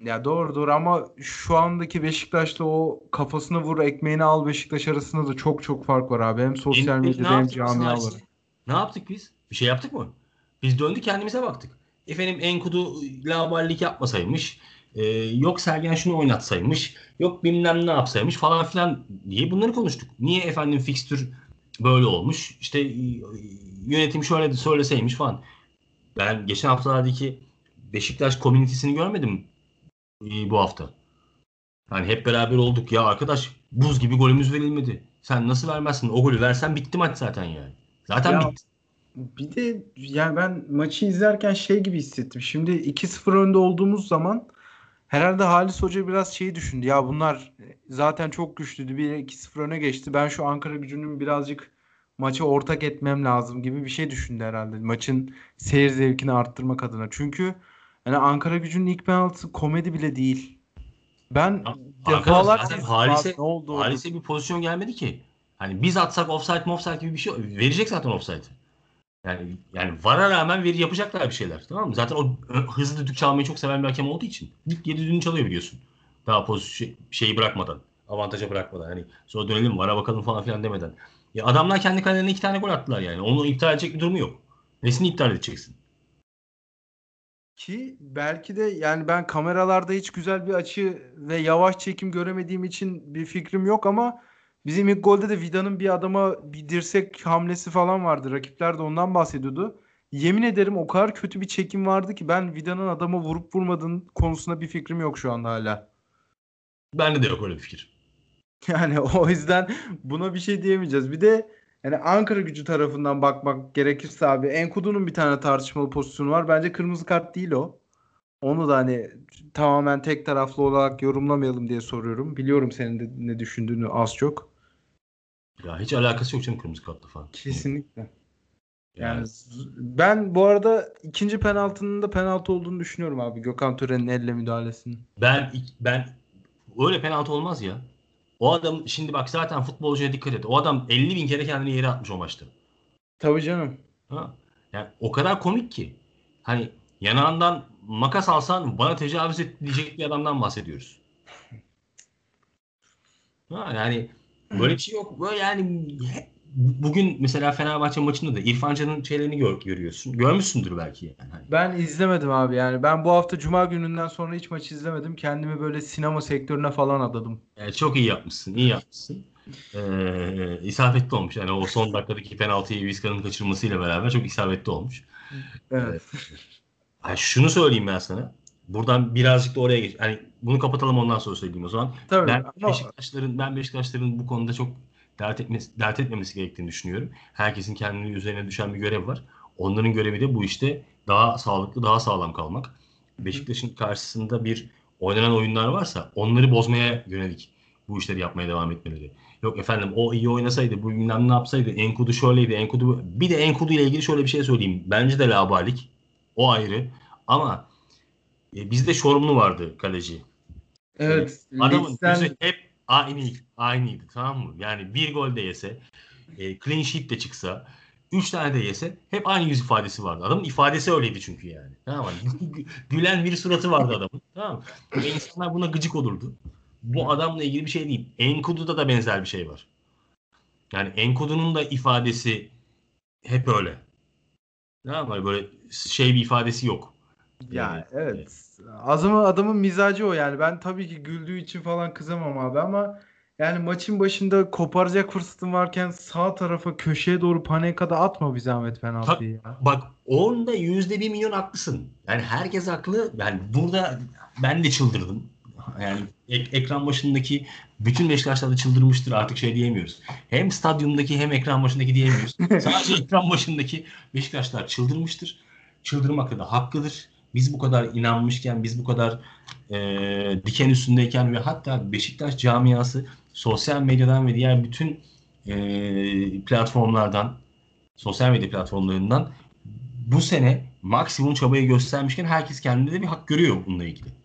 Ya doğru doğru ama şu andaki Beşiktaş'ta o kafasına vur ekmeğini al Beşiktaş arasında da çok çok fark var abi. Hem sosyal medyada hem yaptık biz camia Halis? olarak. Ne yaptık biz? Bir şey yaptık mı? Biz döndük kendimize baktık. Efendim Enkudu laballik yapmasaymış. E, yok Sergen şunu oynatsaymış. Yok bilmem ne yapsaymış falan filan diye bunları konuştuk. Niye efendim fikstür böyle olmuş? İşte e, yönetim şöyle de söyleseymiş falan. Ben geçen haftalardaki Beşiktaş komünitesini görmedim e, bu hafta. Yani hep beraber olduk. Ya arkadaş buz gibi golümüz verilmedi. Sen nasıl vermezsin? O golü versen bitti maç zaten yani. Zaten Ya- bitti. Bir de yani ben maçı izlerken şey gibi hissettim. Şimdi 2-0 önde olduğumuz zaman herhalde Halis Hoca biraz şeyi düşündü. Ya bunlar zaten çok güçlüydü. Bir 2-0 öne geçti. Ben şu Ankara gücünün birazcık maçı ortak etmem lazım gibi bir şey düşündü herhalde. Maçın seyir zevkini arttırmak adına. Çünkü hani Ankara gücünün ilk penaltısı komedi bile değil. Ben izledim Halis'e- ne oldu? Halis'e bir pozisyon gelmedi ki. Hani biz atsak offside offside gibi bir şey verecek zaten offside. Yani yani VAR'a rağmen veri yapacaklar bir şeyler. Tamam mı? Zaten o hızlı düdük çalmayı çok seven bir hakem olduğu için. Dik diye düdüğünü çalıyor biliyorsun. Daha pozisyon şeyi bırakmadan. Avantaja bırakmadan. Hani sonra dönelim VAR'a bakalım falan filan demeden. Ya adamlar kendi kalelerine iki tane gol attılar yani. Onu iptal edecek bir durumu yok. Nesini iptal edeceksin? Ki belki de yani ben kameralarda hiç güzel bir açı ve yavaş çekim göremediğim için bir fikrim yok ama bizim ilk golde de Vida'nın bir adama bir dirsek hamlesi falan vardı. Rakipler de ondan bahsediyordu. Yemin ederim o kadar kötü bir çekim vardı ki ben Vida'nın adama vurup vurmadığın konusunda bir fikrim yok şu anda hala. Bende de yok öyle bir fikir. Yani o yüzden buna bir şey diyemeyeceğiz. Bir de yani Ankara gücü tarafından bakmak gerekirse abi Enkudu'nun bir tane tartışmalı pozisyonu var. Bence kırmızı kart değil o. Onu da hani tamamen tek taraflı olarak yorumlamayalım diye soruyorum. Biliyorum senin de ne düşündüğünü az çok. Ya hiç alakası yok canım kırmızı kartla falan. Kesinlikle. Yani ben bu arada ikinci penaltının da penaltı olduğunu düşünüyorum abi. Gökhan Tören'in elle müdahalesinin. Ben ben öyle penaltı olmaz ya. O adam şimdi bak zaten futbolcuya dikkat et. O adam 50 bin kere kendini yere atmış o maçta. Tabii canım. Ha? Yani o kadar komik ki. Hani yanağından makas alsan bana tecavüz et diyecek bir adamdan bahsediyoruz. Ha, yani böyle bir şey yok. Böyle yani bugün mesela Fenerbahçe maçında da İrfan Can'ın şeylerini gör, görüyorsun. Görmüşsündür belki yani. Hani Ben izlemedim abi yani. Ben bu hafta Cuma gününden sonra hiç maç izlemedim. Kendimi böyle sinema sektörüne falan adadım. Yani çok iyi yapmışsın, iyi yapmışsın. Ee, isabetli olmuş. Yani o son dakikadaki penaltıyı Vizca'nın kaçırmasıyla beraber çok isabetli olmuş. Evet. Ha, şunu söyleyeyim ben sana. Buradan birazcık da oraya geç. Hani bunu kapatalım ondan sonra söyleyeyim o zaman. Tabii Ben ama Beşiktaşların ben Beşiktaşların bu konuda çok dert etmesi, dert etmemesi gerektiğini düşünüyorum. Herkesin kendini üzerine düşen bir görev var. Onların görevi de bu işte daha sağlıklı, daha sağlam kalmak. Beşiktaş'ın karşısında bir oynanan oyunlar varsa onları bozmaya yönelik bu işleri yapmaya devam etmeleri. Yok efendim o iyi oynasaydı, bu bilmem ne yapsaydı, Enkudu şöyleydi, Enkudu bu- bir de Enkudu ile ilgili şöyle bir şey söyleyeyim. Bence de labalik. O ayrı. Ama e, bizde Şorumlu vardı kaleci. evet. Adamın ligden- gözü hep aynı, aynıydı tamam mı? Yani bir gol de yese, e, clean sheet de çıksa, üç tane de yese hep aynı yüz ifadesi vardı. Adamın ifadesi öyleydi çünkü yani. Tamam mı? Gü- Gülen bir suratı vardı adamın. Tamam mı? Ve insanlar buna gıcık olurdu. Bu adamla ilgili bir şey değil. Enkudu'da da benzer bir şey var. Yani Enkudu'nun da ifadesi hep öyle. Tamam mı? Böyle şey bir ifadesi yok. Ya Ee, evet. Adamın, adamın mizacı o yani. Ben tabii ki güldüğü için falan kızamam abi ama yani maçın başında koparacak fırsatın varken sağ tarafa köşeye doğru Panenka'da atma bir zahmet penaltıyı ya. Bak onda yüzde bir milyon haklısın. Yani herkes haklı. Yani burada ben de çıldırdım. Yani ek- ekran başındaki bütün Beşiktaşlar da çıldırmıştır artık şey diyemiyoruz. Hem stadyumdaki hem ekran başındaki diyemiyoruz. Sadece ekran başındaki Beşiktaşlar çıldırmıştır. Çıldırmakta da haklıdır. Biz bu kadar inanmışken, biz bu kadar e, diken üstündeyken ve hatta Beşiktaş camiası sosyal medyadan ve diğer bütün e, platformlardan, sosyal medya platformlarından bu sene maksimum çabayı göstermişken herkes kendinde de bir hak görüyor bununla ilgili.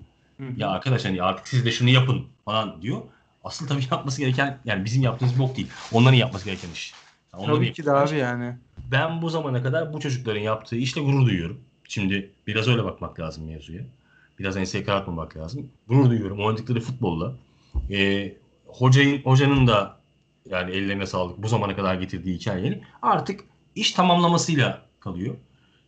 Hı. Ya arkadaş hani artık siz de şunu yapın falan diyor. Asıl tabii yapması gereken yani bizim yaptığımız bok değil. Onların yapması gereken iş. Yani Tabii ki de abi yani. Ben bu zamana kadar bu çocukların yaptığı işle gurur duyuyorum. Şimdi biraz öyle bakmak lazım mevzuya. Biraz enseyi karartmamak lazım. Gurur duyuyorum oynadıkları futbolla. Ee, hocayın, hocanın da yani ellerine sağlık bu zamana kadar getirdiği hikayenin artık iş tamamlamasıyla kalıyor.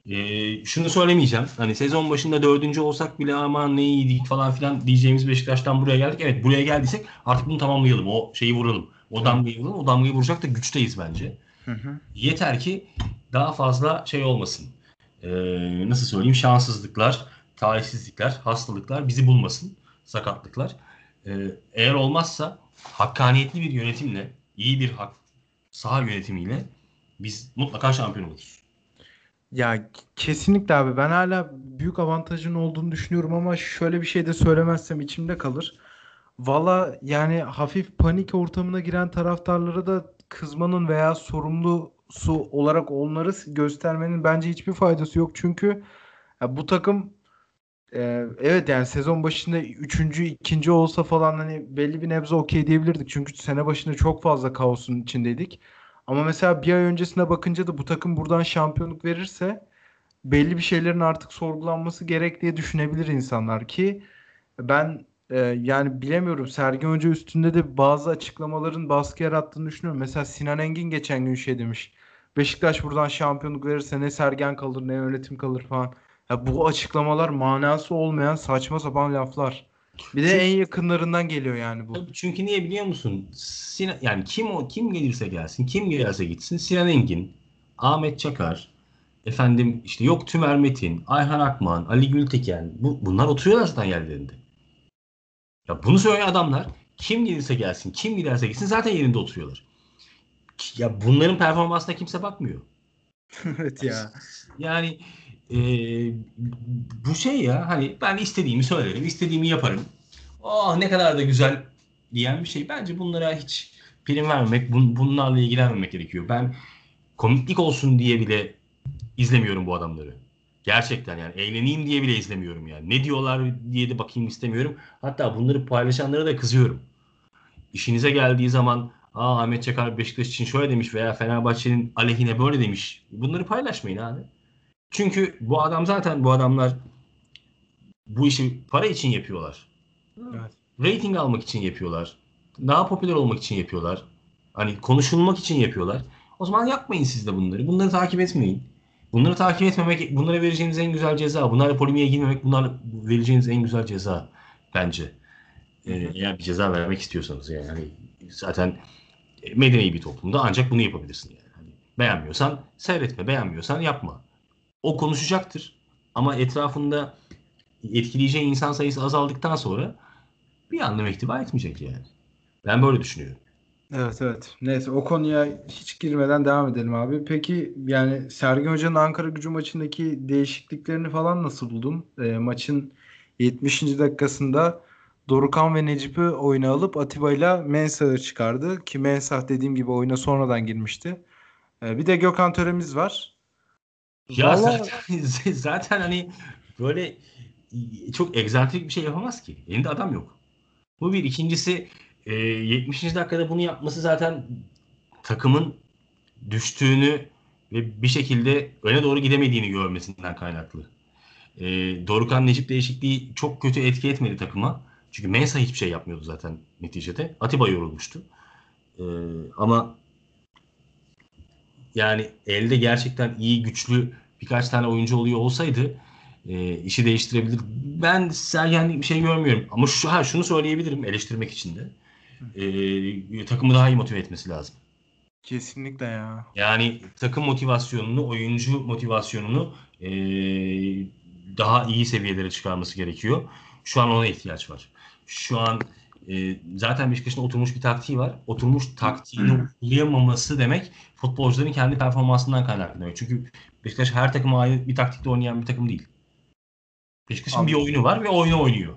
Ee, şunu söylemeyeceğim. Hani sezon başında dördüncü olsak bile aman ne iyiydik falan filan diyeceğimiz Beşiktaş'tan buraya geldik. Evet buraya geldiysek artık bunu tamamlayalım. O şeyi vuralım. O damgayı vuralım. O damgayı vuracak da güçteyiz bence. Hı hı. Yeter ki daha fazla şey olmasın. Ee, nasıl söyleyeyim? Şanssızlıklar, talihsizlikler, hastalıklar bizi bulmasın. Sakatlıklar. Ee, eğer olmazsa hakkaniyetli bir yönetimle, iyi bir hak, saha yönetimiyle biz mutlaka şampiyon oluruz. Ya kesinlikle abi ben hala büyük avantajın olduğunu düşünüyorum ama şöyle bir şey de söylemezsem içimde kalır. Valla yani hafif panik ortamına giren taraftarlara da kızmanın veya sorumlusu olarak onları göstermenin bence hiçbir faydası yok. Çünkü bu takım e, evet yani sezon başında üçüncü, ikinci olsa falan hani belli bir nebze okey diyebilirdik. Çünkü sene başında çok fazla kaosun içindeydik. Ama mesela bir ay öncesine bakınca da bu takım buradan şampiyonluk verirse belli bir şeylerin artık sorgulanması gerek diye düşünebilir insanlar ki ben e, yani bilemiyorum Sergen Hoca üstünde de bazı açıklamaların baskı yarattığını düşünüyorum. Mesela Sinan Engin geçen gün şey demiş. Beşiktaş buradan şampiyonluk verirse ne Sergen kalır ne yönetim kalır falan. Ya bu açıklamalar manası olmayan saçma sapan laflar. Bir de Çünkü- en yakınlarından geliyor yani bu. Tabii çünkü niye biliyor musun? Sinan, yani kim o kim gelirse gelsin, kim gelirse gitsin. Sinan Engin, Ahmet Çakar, efendim işte yok Tümer Metin, Ayhan Akman, Ali Gülteken. Bu, bunlar oturuyorlar zaten yerlerinde. Ya bunu söyleyen adamlar kim gelirse gelsin, kim giderse gitsin zaten yerinde oturuyorlar. Ya bunların performansına kimse bakmıyor. Evet ya. Yani e, bu şey ya hani ben istediğimi söylerim, istediğimi yaparım. Oh ne kadar da güzel diyen bir şey. Bence bunlara hiç prim vermemek, bun, bunlarla ilgilenmemek gerekiyor. Ben komiklik olsun diye bile izlemiyorum bu adamları. Gerçekten yani eğleneyim diye bile izlemiyorum yani. Ne diyorlar diye de bakayım istemiyorum. Hatta bunları paylaşanlara da kızıyorum. İşinize geldiği zaman Aa Ahmet Çakar Beşiktaş için şöyle demiş veya Fenerbahçe'nin aleyhine böyle demiş. Bunları paylaşmayın abi. Çünkü bu adam zaten bu adamlar bu işi para için yapıyorlar. Evet. Rating almak için yapıyorlar. Daha popüler olmak için yapıyorlar. Hani konuşulmak için yapıyorlar. O zaman yapmayın siz de bunları. Bunları takip etmeyin. Bunları takip etmemek, bunlara vereceğiniz en güzel ceza. Bunlarla polemiğe girmemek, bunlarla vereceğiniz en güzel ceza bence. Ee, eğer bir ceza vermek istiyorsanız yani. Hani zaten medeni bir toplumda ancak bunu yapabilirsin yani. Hani beğenmiyorsan seyretme, beğenmiyorsan yapma. O konuşacaktır. Ama etrafında etkileyeceği insan sayısı azaldıktan sonra bir anlam ihtiva etmeyecek yani. Ben böyle düşünüyorum. Evet evet. Neyse o konuya hiç girmeden devam edelim abi. Peki yani Sergen Hoca'nın Ankara Gücü maçındaki değişikliklerini falan nasıl buldun? E, maçın 70. dakikasında Dorukan ve Necip'i oyuna alıp Atiba ile Mensah'ı çıkardı. Ki Mensah dediğim gibi oyuna sonradan girmişti. E, bir de Gökhan Töre'miz var. Ya Vallahi- zaten, zaten hani böyle çok egzantrik bir şey yapamaz ki. Elinde adam yok. Bu bir. İkincisi e, 70. dakikada bunu yapması zaten takımın düştüğünü ve bir şekilde öne doğru gidemediğini görmesinden kaynaklı. E, Dorukan Necip değişikliği çok kötü etki etmedi takıma. Çünkü Mensah hiçbir şey yapmıyordu zaten neticede. Atiba yorulmuştu. Ee, ama yani elde gerçekten iyi, güçlü birkaç tane oyuncu oluyor olsaydı e, işi değiştirebilir. Ben Sergen'lik bir şey görmüyorum. Ama şu, ha, şunu söyleyebilirim eleştirmek için de. E, takımı daha iyi motive etmesi lazım. Kesinlikle ya. Yani takım motivasyonunu, oyuncu motivasyonunu e, daha iyi seviyelere çıkarması gerekiyor. Şu an ona ihtiyaç var. Şu an e, zaten Beşiktaş'ın oturmuş bir taktiği var. Oturmuş taktiğini uygulayamaması demek futbolcuların kendi performansından kaynaklı demek. Çünkü Beşiktaş her takıma ait bir taktikte oynayan bir takım değil. Beşiktaş'ın bir oyunu var ve oyunu oynuyor.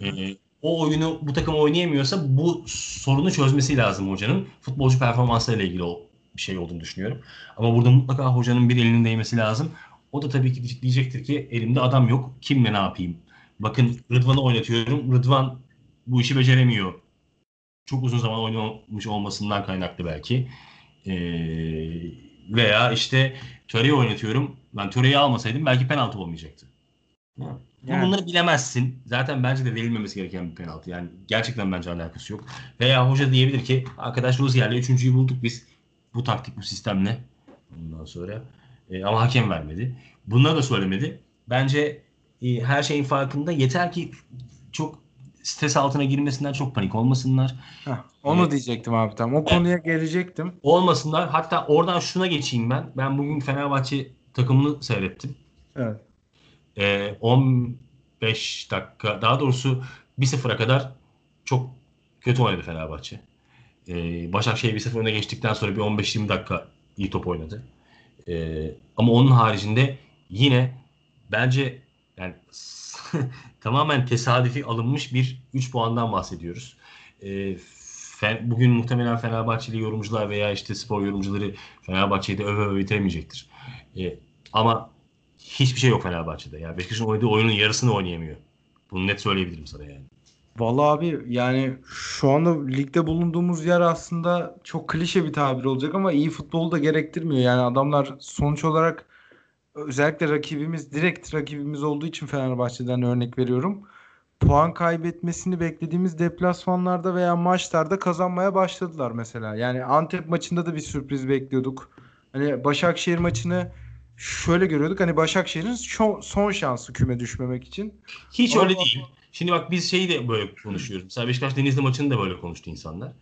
E, o oyunu bu takım oynayamıyorsa bu sorunu çözmesi lazım hocanın. Futbolcu performansıyla ilgili o bir şey olduğunu düşünüyorum. Ama burada mutlaka hocanın bir elinin değmesi lazım. O da tabii ki diyecektir ki elimde adam yok. Kimle ne yapayım? Bakın Rıdvan'ı oynatıyorum. Rıdvan bu işi beceremiyor. Çok uzun zaman oynamış olmasından kaynaklı belki. Ee, veya işte Töre'yi oynatıyorum. Ben Töre'yi almasaydım belki penaltı olmayacaktı. Yani. Bunları bilemezsin. Zaten bence de verilmemesi gereken bir penaltı. Yani gerçekten bence alakası yok. Veya hoca diyebilir ki arkadaş Rozier'le üçüncüyü bulduk biz. Bu taktik bu sistemle. Ondan sonra. E, ama hakem vermedi. Bunları da söylemedi. Bence e, her şeyin farkında. Yeter ki çok stres altına girmesinden çok panik olmasınlar. Heh, onu evet. diyecektim abi tam. O konuya evet. gelecektim. Olmasınlar. Hatta oradan şuna geçeyim ben. Ben bugün Fenerbahçe takımını seyrettim. Evet. E, 15 dakika daha doğrusu 1-0'a kadar çok kötü oynadı Fenerbahçe. E, Başakşehir 1-0 öne geçtikten sonra bir 15-20 dakika iyi top oynadı. E, ama onun haricinde yine bence yani tamamen tesadüfi alınmış bir 3 puandan bahsediyoruz. E, bugün muhtemelen Fenerbahçeli yorumcular veya işte spor yorumcuları Fenerbahçe'yi de öve öve bitiremeyecektir. E, ama hiçbir şey yok Fenerbahçe'de. Yani Beşiktaş'ın oynadığı oyunun yarısını oynayamıyor. Bunu net söyleyebilirim sana yani. Vallahi abi yani şu anda ligde bulunduğumuz yer aslında çok klişe bir tabir olacak ama iyi futbolu da gerektirmiyor. Yani adamlar sonuç olarak özellikle rakibimiz direkt rakibimiz olduğu için Fenerbahçe'den örnek veriyorum. Puan kaybetmesini beklediğimiz deplasmanlarda veya maçlarda kazanmaya başladılar mesela. Yani Antep maçında da bir sürpriz bekliyorduk. Hani Başakşehir maçını şöyle görüyorduk. Hani Başakşehir'in son, şansı küme düşmemek için. Hiç Ama... öyle değil. Şimdi bak biz şeyi de böyle konuşuyoruz. Mesela Beşiktaş Denizli maçını da böyle konuştu insanlar.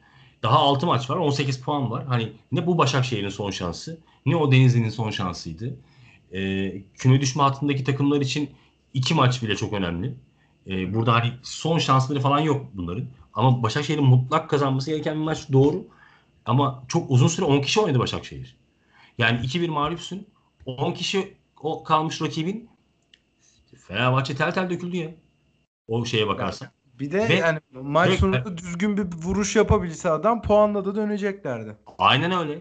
Daha 6 maç var. 18 puan var. Hani ne bu Başakşehir'in son şansı ne o Denizli'nin son şansıydı. Ee, küme düşme hattındaki takımlar için iki maç bile çok önemli. Ee, burada hani son şansları falan yok bunların. Ama Başakşehir'in mutlak kazanması gereken bir maç doğru. Ama çok uzun süre 10 kişi oynadı Başakşehir. Yani 2-1 mağlupsun. 10 kişi o kalmış rakibin Fenerbahçe tel tel döküldü ya. O şeye bakarsan. Bir de ve, yani maç sonunda düzgün bir vuruş yapabilse adam puanla da döneceklerdi. Aynen öyle.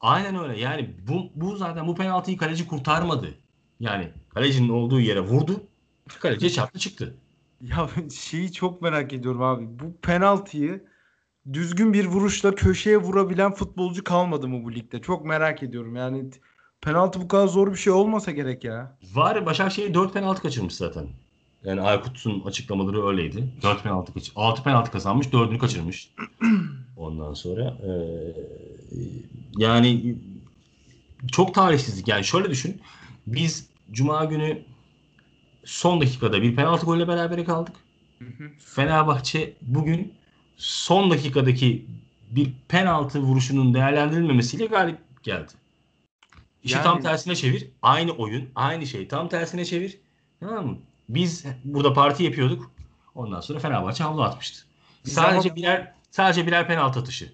Aynen öyle. Yani bu, bu zaten bu penaltıyı kaleci kurtarmadı. Yani kalecinin olduğu yere vurdu. Kaleci çarptı çıktı. Ya şeyi çok merak ediyorum abi. Bu penaltıyı düzgün bir vuruşla köşeye vurabilen futbolcu kalmadı mı bu ligde? Çok merak ediyorum. Yani penaltı bu kadar zor bir şey olmasa gerek ya. Var Başakşehir 4 penaltı kaçırmış zaten. Yani Aykut'un açıklamaları öyleydi. 4 penaltı kaç 6 penaltı kazanmış, 4'ünü kaçırmış. Ondan sonra e, yani çok talihsizlik. Yani şöyle düşün. Biz cuma günü son dakikada bir penaltı golle beraber kaldık. Fenerbahçe bugün son dakikadaki bir penaltı vuruşunun değerlendirilmemesiyle galip geldi. İşi yani... tam tersine çevir. Aynı oyun, aynı şey. Tam tersine çevir. Tamam mı? Biz burada parti yapıyorduk. Ondan sonra Fenerbahçe havlu atmıştı. Biz sadece ama... birer sadece birer penaltı atışı.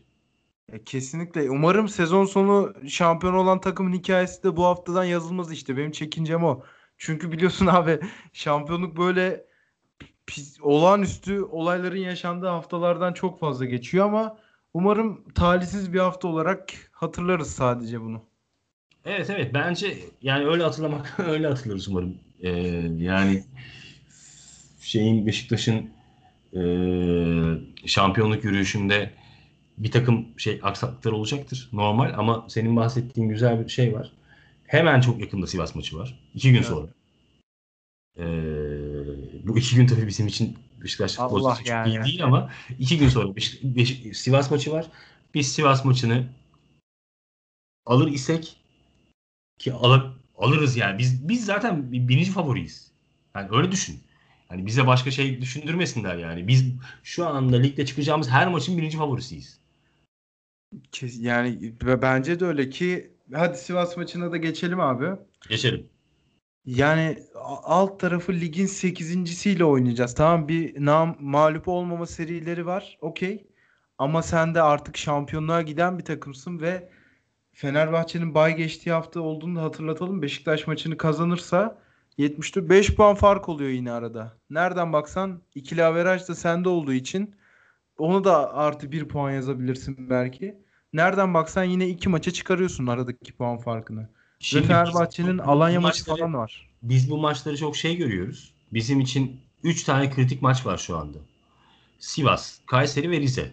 E, kesinlikle. Umarım sezon sonu şampiyon olan takımın hikayesi de bu haftadan yazılmaz işte. Benim çekincem o. Çünkü biliyorsun abi şampiyonluk böyle pis, olağanüstü olayların yaşandığı haftalardan çok fazla geçiyor ama umarım talihsiz bir hafta olarak hatırlarız sadece bunu. Evet evet bence yani öyle hatırlamak öyle hatırlarız umarım. Ee, yani şeyin Beşiktaş'ın e, şampiyonluk yürüyüşünde bir takım şey aksaklıklar olacaktır normal ama senin bahsettiğin güzel bir şey var. Hemen çok yakında Sivas maçı var. İki gün evet. sonra. Ee, bu iki gün tabii bizim için Beşiktaş Allah yani. iyi değil ama iki gün sonra Beş- Beş- Sivas maçı var. Biz Sivas maçını alır isek ki alır, alırız yani. Biz biz zaten bir- birinci favoriyiz. Yani öyle düşün. Yani bize başka şey düşündürmesinler yani. Biz şu anda ligde çıkacağımız her maçın birinci favorisiyiz. Yani bence de öyle ki hadi Sivas maçına da geçelim abi. Geçelim. Yani alt tarafı ligin 8.siyle oynayacağız. Tamam bir nam mağlup olmama serileri var. Okey. Ama sen de artık şampiyonluğa giden bir takımsın ve Fenerbahçe'nin bay geçtiği hafta olduğunu da hatırlatalım. Beşiktaş maçını kazanırsa 74 5 puan fark oluyor yine arada. Nereden baksan ikili averaj da sende olduğu için onu da artı 1 puan yazabilirsin belki. Nereden baksan yine iki maça çıkarıyorsun aradaki puan farkını. Ve Şimdi biz Fenerbahçe'nin Alanya maçı maçları- falan var. Biz bu maçları çok şey görüyoruz. Bizim için 3 tane kritik maç var şu anda. Sivas, Kayseri ve Rize.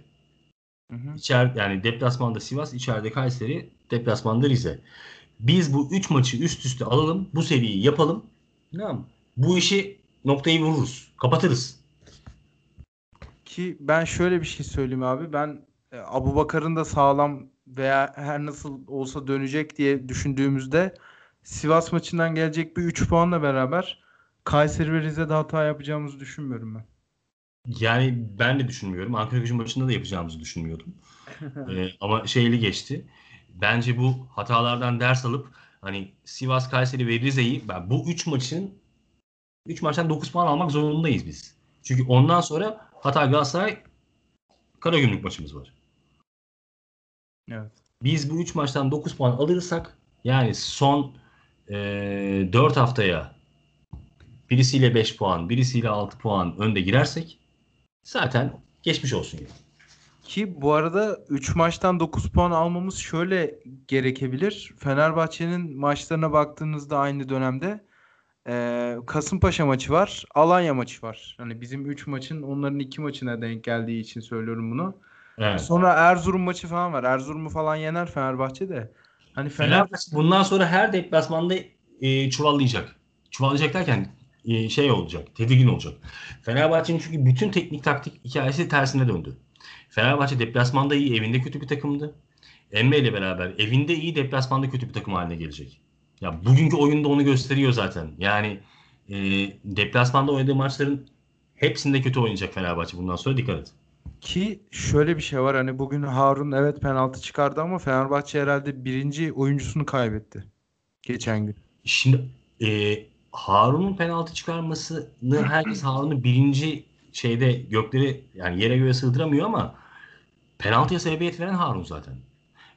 Hı hı. İçer, yani deplasmanda Sivas, içeride Kayseri, deplasmanda Rize. Biz bu 3 maçı üst üste alalım. Bu seriyi yapalım. Tamam? Bu işi noktayı vururuz. Kapatırız. Ki ben şöyle bir şey söyleyeyim abi. Ben e, Abubakar'ın da sağlam veya her nasıl olsa dönecek diye düşündüğümüzde Sivas maçından gelecek bir 3 puanla beraber Kayseri ve Rize'de hata yapacağımızı düşünmüyorum ben. Yani ben de düşünmüyorum. Ankara gücü maçında da yapacağımızı düşünmüyordum. Ee, ama şeyli geçti. Bence bu hatalardan ders alıp hani Sivas, Kayseri ve Rize'yi ben bu 3 maçın 3 maçtan 9 puan almak zorundayız biz. Çünkü ondan sonra Hatay Galatasaray Karagümrük maçımız var. Evet. Biz bu 3 maçtan 9 puan alırsak yani son e, 4 haftaya birisiyle 5 puan, birisiyle 6 puan önde girersek zaten geçmiş olsun yani. Ki bu arada 3 maçtan 9 puan almamız şöyle gerekebilir. Fenerbahçe'nin maçlarına baktığınızda aynı dönemde eee, Kasımpaşa maçı var, Alanya maçı var. Hani bizim 3 maçın onların 2 maçına denk geldiği için söylüyorum bunu. Evet. Sonra Erzurum maçı falan var. Erzurum'u falan yener Fenerbahçe de. Hani Fener Fenerbahçe bundan sonra her deplasmanda e, çuvallayacak. Çuvallayacak derken e, şey olacak, tedirgin olacak. Fenerbahçe'nin çünkü bütün teknik taktik hikayesi tersine döndü. Fenerbahçe deplasmanda iyi, evinde kötü bir takımdı. Emre ile beraber evinde iyi, deplasmanda kötü bir takım haline gelecek. Ya bugünkü oyunda onu gösteriyor zaten. Yani e, deplasmanda oynadığı maçların hepsinde kötü oynayacak Fenerbahçe bundan sonra dikkat et. ki şöyle bir şey var. Hani bugün Harun evet penaltı çıkardı ama Fenerbahçe herhalde birinci oyuncusunu kaybetti. Geçen gün. Şimdi e, Harun'un penaltı çıkarmasını herkes Harun'u birinci şeyde gökleri yani yere göre sığdıramıyor ama penaltıya sebebiyet veren Harun zaten.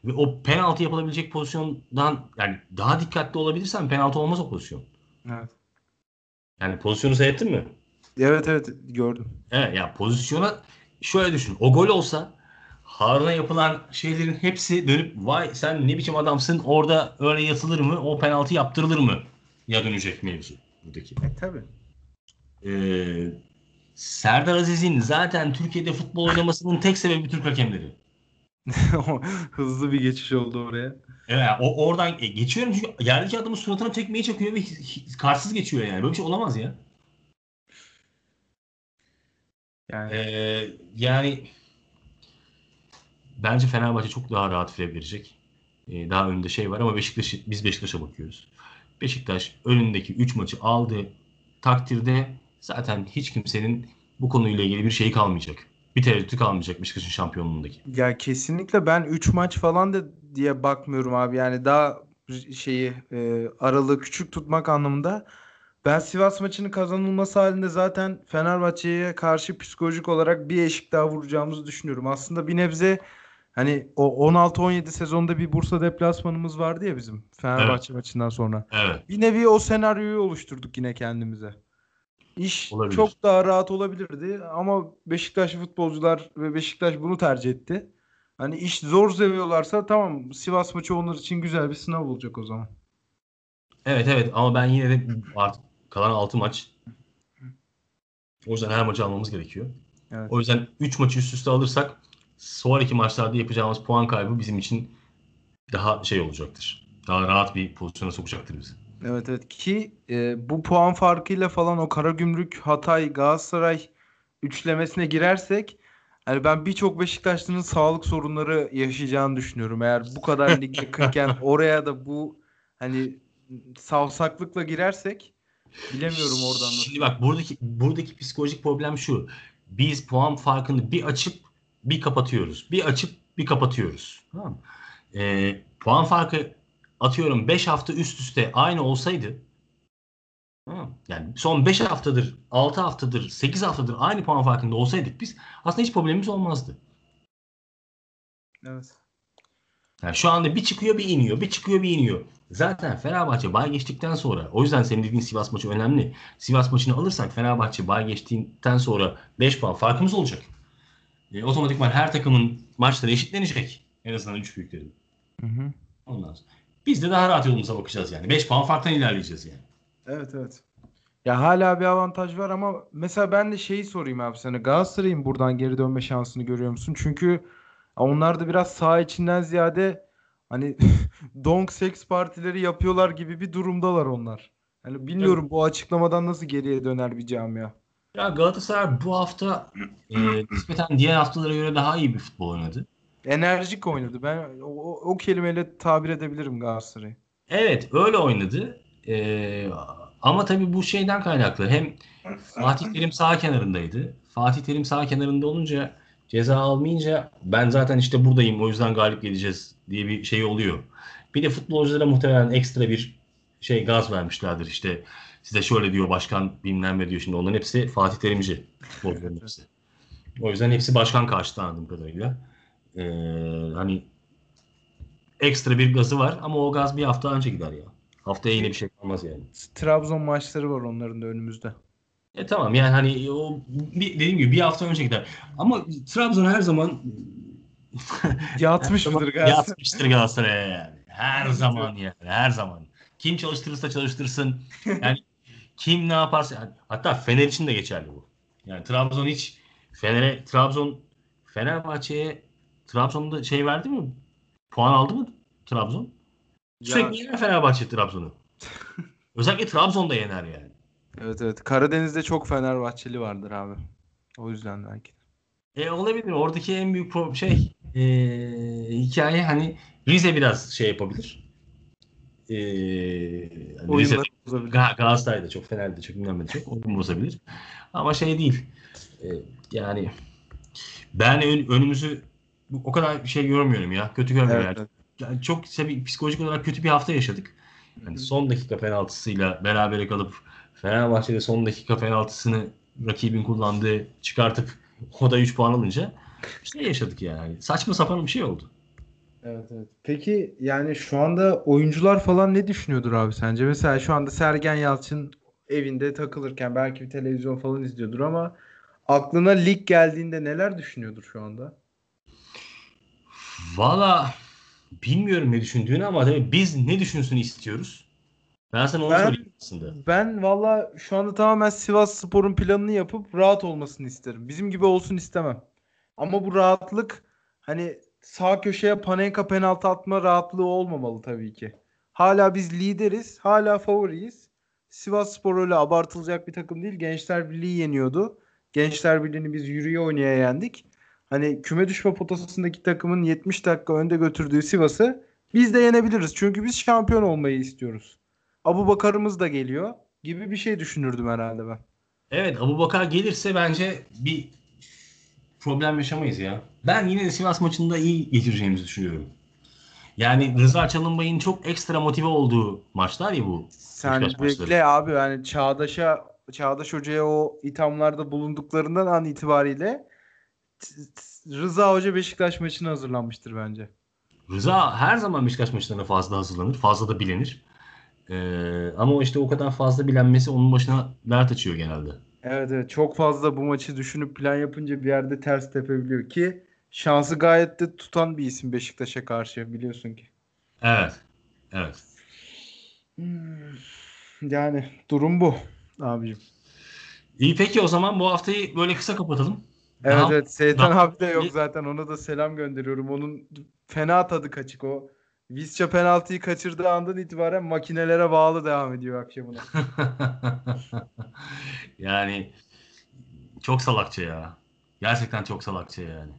Ve o penaltı yapılabilecek pozisyondan yani daha dikkatli olabilirsen penaltı olmaz o pozisyon. Evet. Yani pozisyonu seyrettin mi? Evet evet gördüm. Evet ya pozisyona şöyle düşün. O gol olsa Harun'a yapılan şeylerin hepsi dönüp vay sen ne biçim adamsın orada öyle yatılır mı o penaltı yaptırılır mı ya dönecek mevzu buradaki. E tabii. Ee, Serdar Aziz'in zaten Türkiye'de futbol oynamasının tek sebebi Türk hakemleri. Hızlı bir geçiş oldu oraya. Evet, o oradan e, geçiyorum çünkü yerdeki adamın suratına tekmeyi çakıyor ve karşısız geçiyor yani. Böyle bir şey olamaz ya. Yani Ee, yani bence Fenerbahçe çok daha rahat fire verecek. Ee, daha önünde şey var ama Beşiktaş biz Beşiktaş'a bakıyoruz. Beşiktaş önündeki 3 maçı aldığı takdirde zaten hiç kimsenin bu konuyla ilgili bir şeyi kalmayacak. Bir tereddütü kalmayacak Beşiktaş'ın şampiyonluğundaki. ya kesinlikle ben 3 maç falan da diye bakmıyorum abi. Yani daha şeyi e, aralığı küçük tutmak anlamında. Ben Sivas maçının kazanılması halinde zaten Fenerbahçe'ye karşı psikolojik olarak bir eşik daha vuracağımızı düşünüyorum. Aslında bir nebze hani o 16-17 sezonda bir Bursa deplasmanımız vardı ya bizim Fenerbahçe maçından sonra. Evet. Bir nevi o senaryoyu oluşturduk yine kendimize. İş Olabilir. çok daha rahat olabilirdi ama Beşiktaşlı futbolcular ve Beşiktaş bunu tercih etti. Hani iş zor seviyorlarsa tamam Sivas maçı onlar için güzel bir sınav olacak o zaman. Evet evet ama ben yine de artık kalan 6 maç o yüzden her maçı almamız gerekiyor. Evet. O yüzden 3 maçı üst üste alırsak sonraki maçlarda yapacağımız puan kaybı bizim için daha şey olacaktır. Daha rahat bir pozisyona sokacaktır bizi. Evet evet ki e, bu puan farkıyla falan o Karagümrük, Hatay, Galatasaray üçlemesine girersek hani ben birçok Beşiktaşlı'nın sağlık sorunları yaşayacağını düşünüyorum. Eğer bu kadar lig yakınken oraya da bu hani savsaklıkla girersek bilemiyorum oradan nasıl. Şimdi bak buradaki buradaki psikolojik problem şu. Biz puan farkını bir açıp bir kapatıyoruz. Bir açıp bir kapatıyoruz. Tamam mı? Ee, puan farkı atıyorum 5 hafta üst üste aynı olsaydı yani son 5 haftadır, 6 haftadır, 8 haftadır aynı puan farkında olsaydık biz aslında hiç problemimiz olmazdı. Evet. Yani şu anda bir çıkıyor bir iniyor, bir çıkıyor bir iniyor. Zaten Fenerbahçe bay geçtikten sonra o yüzden senin dediğin Sivas maçı önemli. Sivas maçını alırsak Fenerbahçe bay geçtiğinden sonra 5 puan farkımız olacak. E, otomatikman her takımın maçları eşitlenecek. En azından 3 büyüklerin. Hı hı. Ondan sonra. Biz de daha rahat yolumuza bakacağız yani. 5 puan farktan ilerleyeceğiz yani. Evet evet. Ya hala bir avantaj var ama mesela ben de şeyi sorayım abi sana. Galatasaray'ın buradan geri dönme şansını görüyor musun? Çünkü onlar da biraz saha içinden ziyade hani donk seks partileri yapıyorlar gibi bir durumdalar onlar. Yani bilmiyorum bu açıklamadan nasıl geriye döner bir camia. Ya Galatasaray bu hafta e, nispeten diğer haftalara göre daha iyi bir futbol oynadı. Enerjik oynadı. Ben o, o kelimeyle tabir edebilirim Galatasaray'ı. Evet öyle oynadı. Ee, ama tabii bu şeyden kaynaklı. Hem Fatih Terim sağ kenarındaydı. Fatih Terim sağ kenarında olunca ceza almayınca ben zaten işte buradayım o yüzden galip geleceğiz diye bir şey oluyor. Bir de futbolculara muhtemelen ekstra bir şey gaz vermişlerdir. İşte size şöyle diyor başkan bilmem ne diyor. Şimdi onların hepsi Fatih Terimci futbolcuların hepsi. O yüzden hepsi başkan karşıtı anladığım kadarıyla. Ee, hani ekstra bir gazı var ama o gaz bir hafta önce gider ya. Haftaya yine bir şey kalmaz yani. Trabzon maçları var onların da önümüzde. E tamam yani hani o bir, dediğim gibi bir hafta önce gider. Ama Trabzon her zaman Yatmış mıdır Galatasaray? Yatmıştır Galatasaray'a yani. Her zaman yani her zaman. Kim çalıştırırsa çalıştırsın. Yani kim ne yaparsa yani hatta Fener için de geçerli bu. Yani Trabzon hiç Fener'e Trabzon Fenerbahçe'ye Trabzon'da şey verdi mi? Puan aldı mı Trabzon? Sürekli yener Fenerbahçe Trabzon'u. Özellikle Trabzon'da yener yani. Evet evet. Karadeniz'de çok Fenerbahçeli vardır abi. O yüzden belki. E olabilir. Oradaki en büyük pro- şey e, hikaye hani Rize biraz şey yapabilir. E, hani Rize Galatasaray'da çok Fener'de çok bilmem çok oyun bozabilir. Ama şey değil. E, yani ben ön- önümüzü o kadar şey görmüyorum ya. Kötü görmüyorum. Evet, yani. Yani çok psikolojik olarak kötü bir hafta yaşadık. Yani son dakika penaltısıyla berabere kalıp Fenerbahçe'de son dakika penaltısını rakibin kullandığı çıkartıp o da 3 puan alınca şey yaşadık yani. Saçma sapan bir şey oldu. Evet evet. Peki yani şu anda oyuncular falan ne düşünüyordur abi sence? Mesela şu anda Sergen Yalçın evinde takılırken belki bir televizyon falan izliyordur ama aklına lig geldiğinde neler düşünüyordur şu anda? Valla bilmiyorum ne düşündüğünü ama tabii biz ne düşünsün istiyoruz. Ben sana onu Ben- sorayım aslında. Ben valla şu anda tamamen Sivas Spor'un planını yapıp rahat olmasını isterim. Bizim gibi olsun istemem. Ama bu rahatlık hani sağ köşeye Panenka penaltı atma rahatlığı olmamalı tabii ki. Hala biz lideriz. Hala favoriyiz. Sivas Spor öyle abartılacak bir takım değil. Gençler Birliği yeniyordu. Gençler Birliği'ni biz yürüye oynaya yendik. Hani küme düşme potasındaki takımın 70 dakika önde götürdüğü Sivas'ı biz de yenebiliriz. Çünkü biz şampiyon olmayı istiyoruz. Abu Bakar'ımız da geliyor gibi bir şey düşünürdüm herhalde ben. Evet Abu Bakar gelirse bence bir problem yaşamayız ya. Ben yine de Sivas maçında iyi geçireceğimizi düşünüyorum. Yani Rıza Çalınbay'ın çok ekstra motive olduğu maçlar ya bu. Sen bekle abi yani Çağdaş'a Çağdaş Hoca'ya o ithamlarda bulunduklarından an itibariyle Rıza Hoca Beşiktaş maçına hazırlanmıştır bence. Rıza her zaman Beşiktaş maçlarına fazla hazırlanır. Fazla da bilenir. Ee, ama o işte o kadar fazla bilenmesi onun başına dert açıyor genelde. Evet evet çok fazla bu maçı düşünüp plan yapınca bir yerde ters tepebiliyor ki şansı gayet de tutan bir isim Beşiktaş'a karşı biliyorsun ki. Evet. Evet. Hmm, Yani durum bu abicim. İyi peki o zaman bu haftayı böyle kısa kapatalım. Evet Daha- evet Seytan abi de yok zaten ona da selam gönderiyorum. Onun fena tadı kaçık o. Visca penaltıyı kaçırdığı andan itibaren makinelere bağlı devam ediyor akşamına. yani Çok salakça ya. Gerçekten çok salakça yani.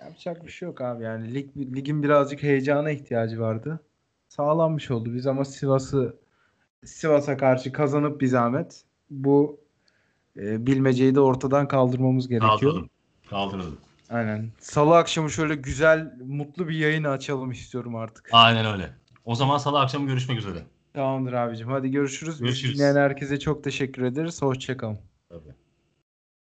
Yapacak bir şey yok abi yani lig, ligin birazcık heyecana ihtiyacı vardı. Sağlanmış oldu biz ama Sivas'ı Sivas'a karşı kazanıp bir zahmet bu e, bilmeceyi de ortadan kaldırmamız gerekiyor. Kaldıralım. Kaldıralım. Aynen. Salı akşamı şöyle güzel, mutlu bir yayın açalım istiyorum artık. Aynen öyle. O zaman salı akşamı görüşmek üzere. Tamamdır abicim. Hadi görüşürüz. Görüşürüz. dinleyen herkese çok teşekkür ederiz. Hoşçakalın. Tabii.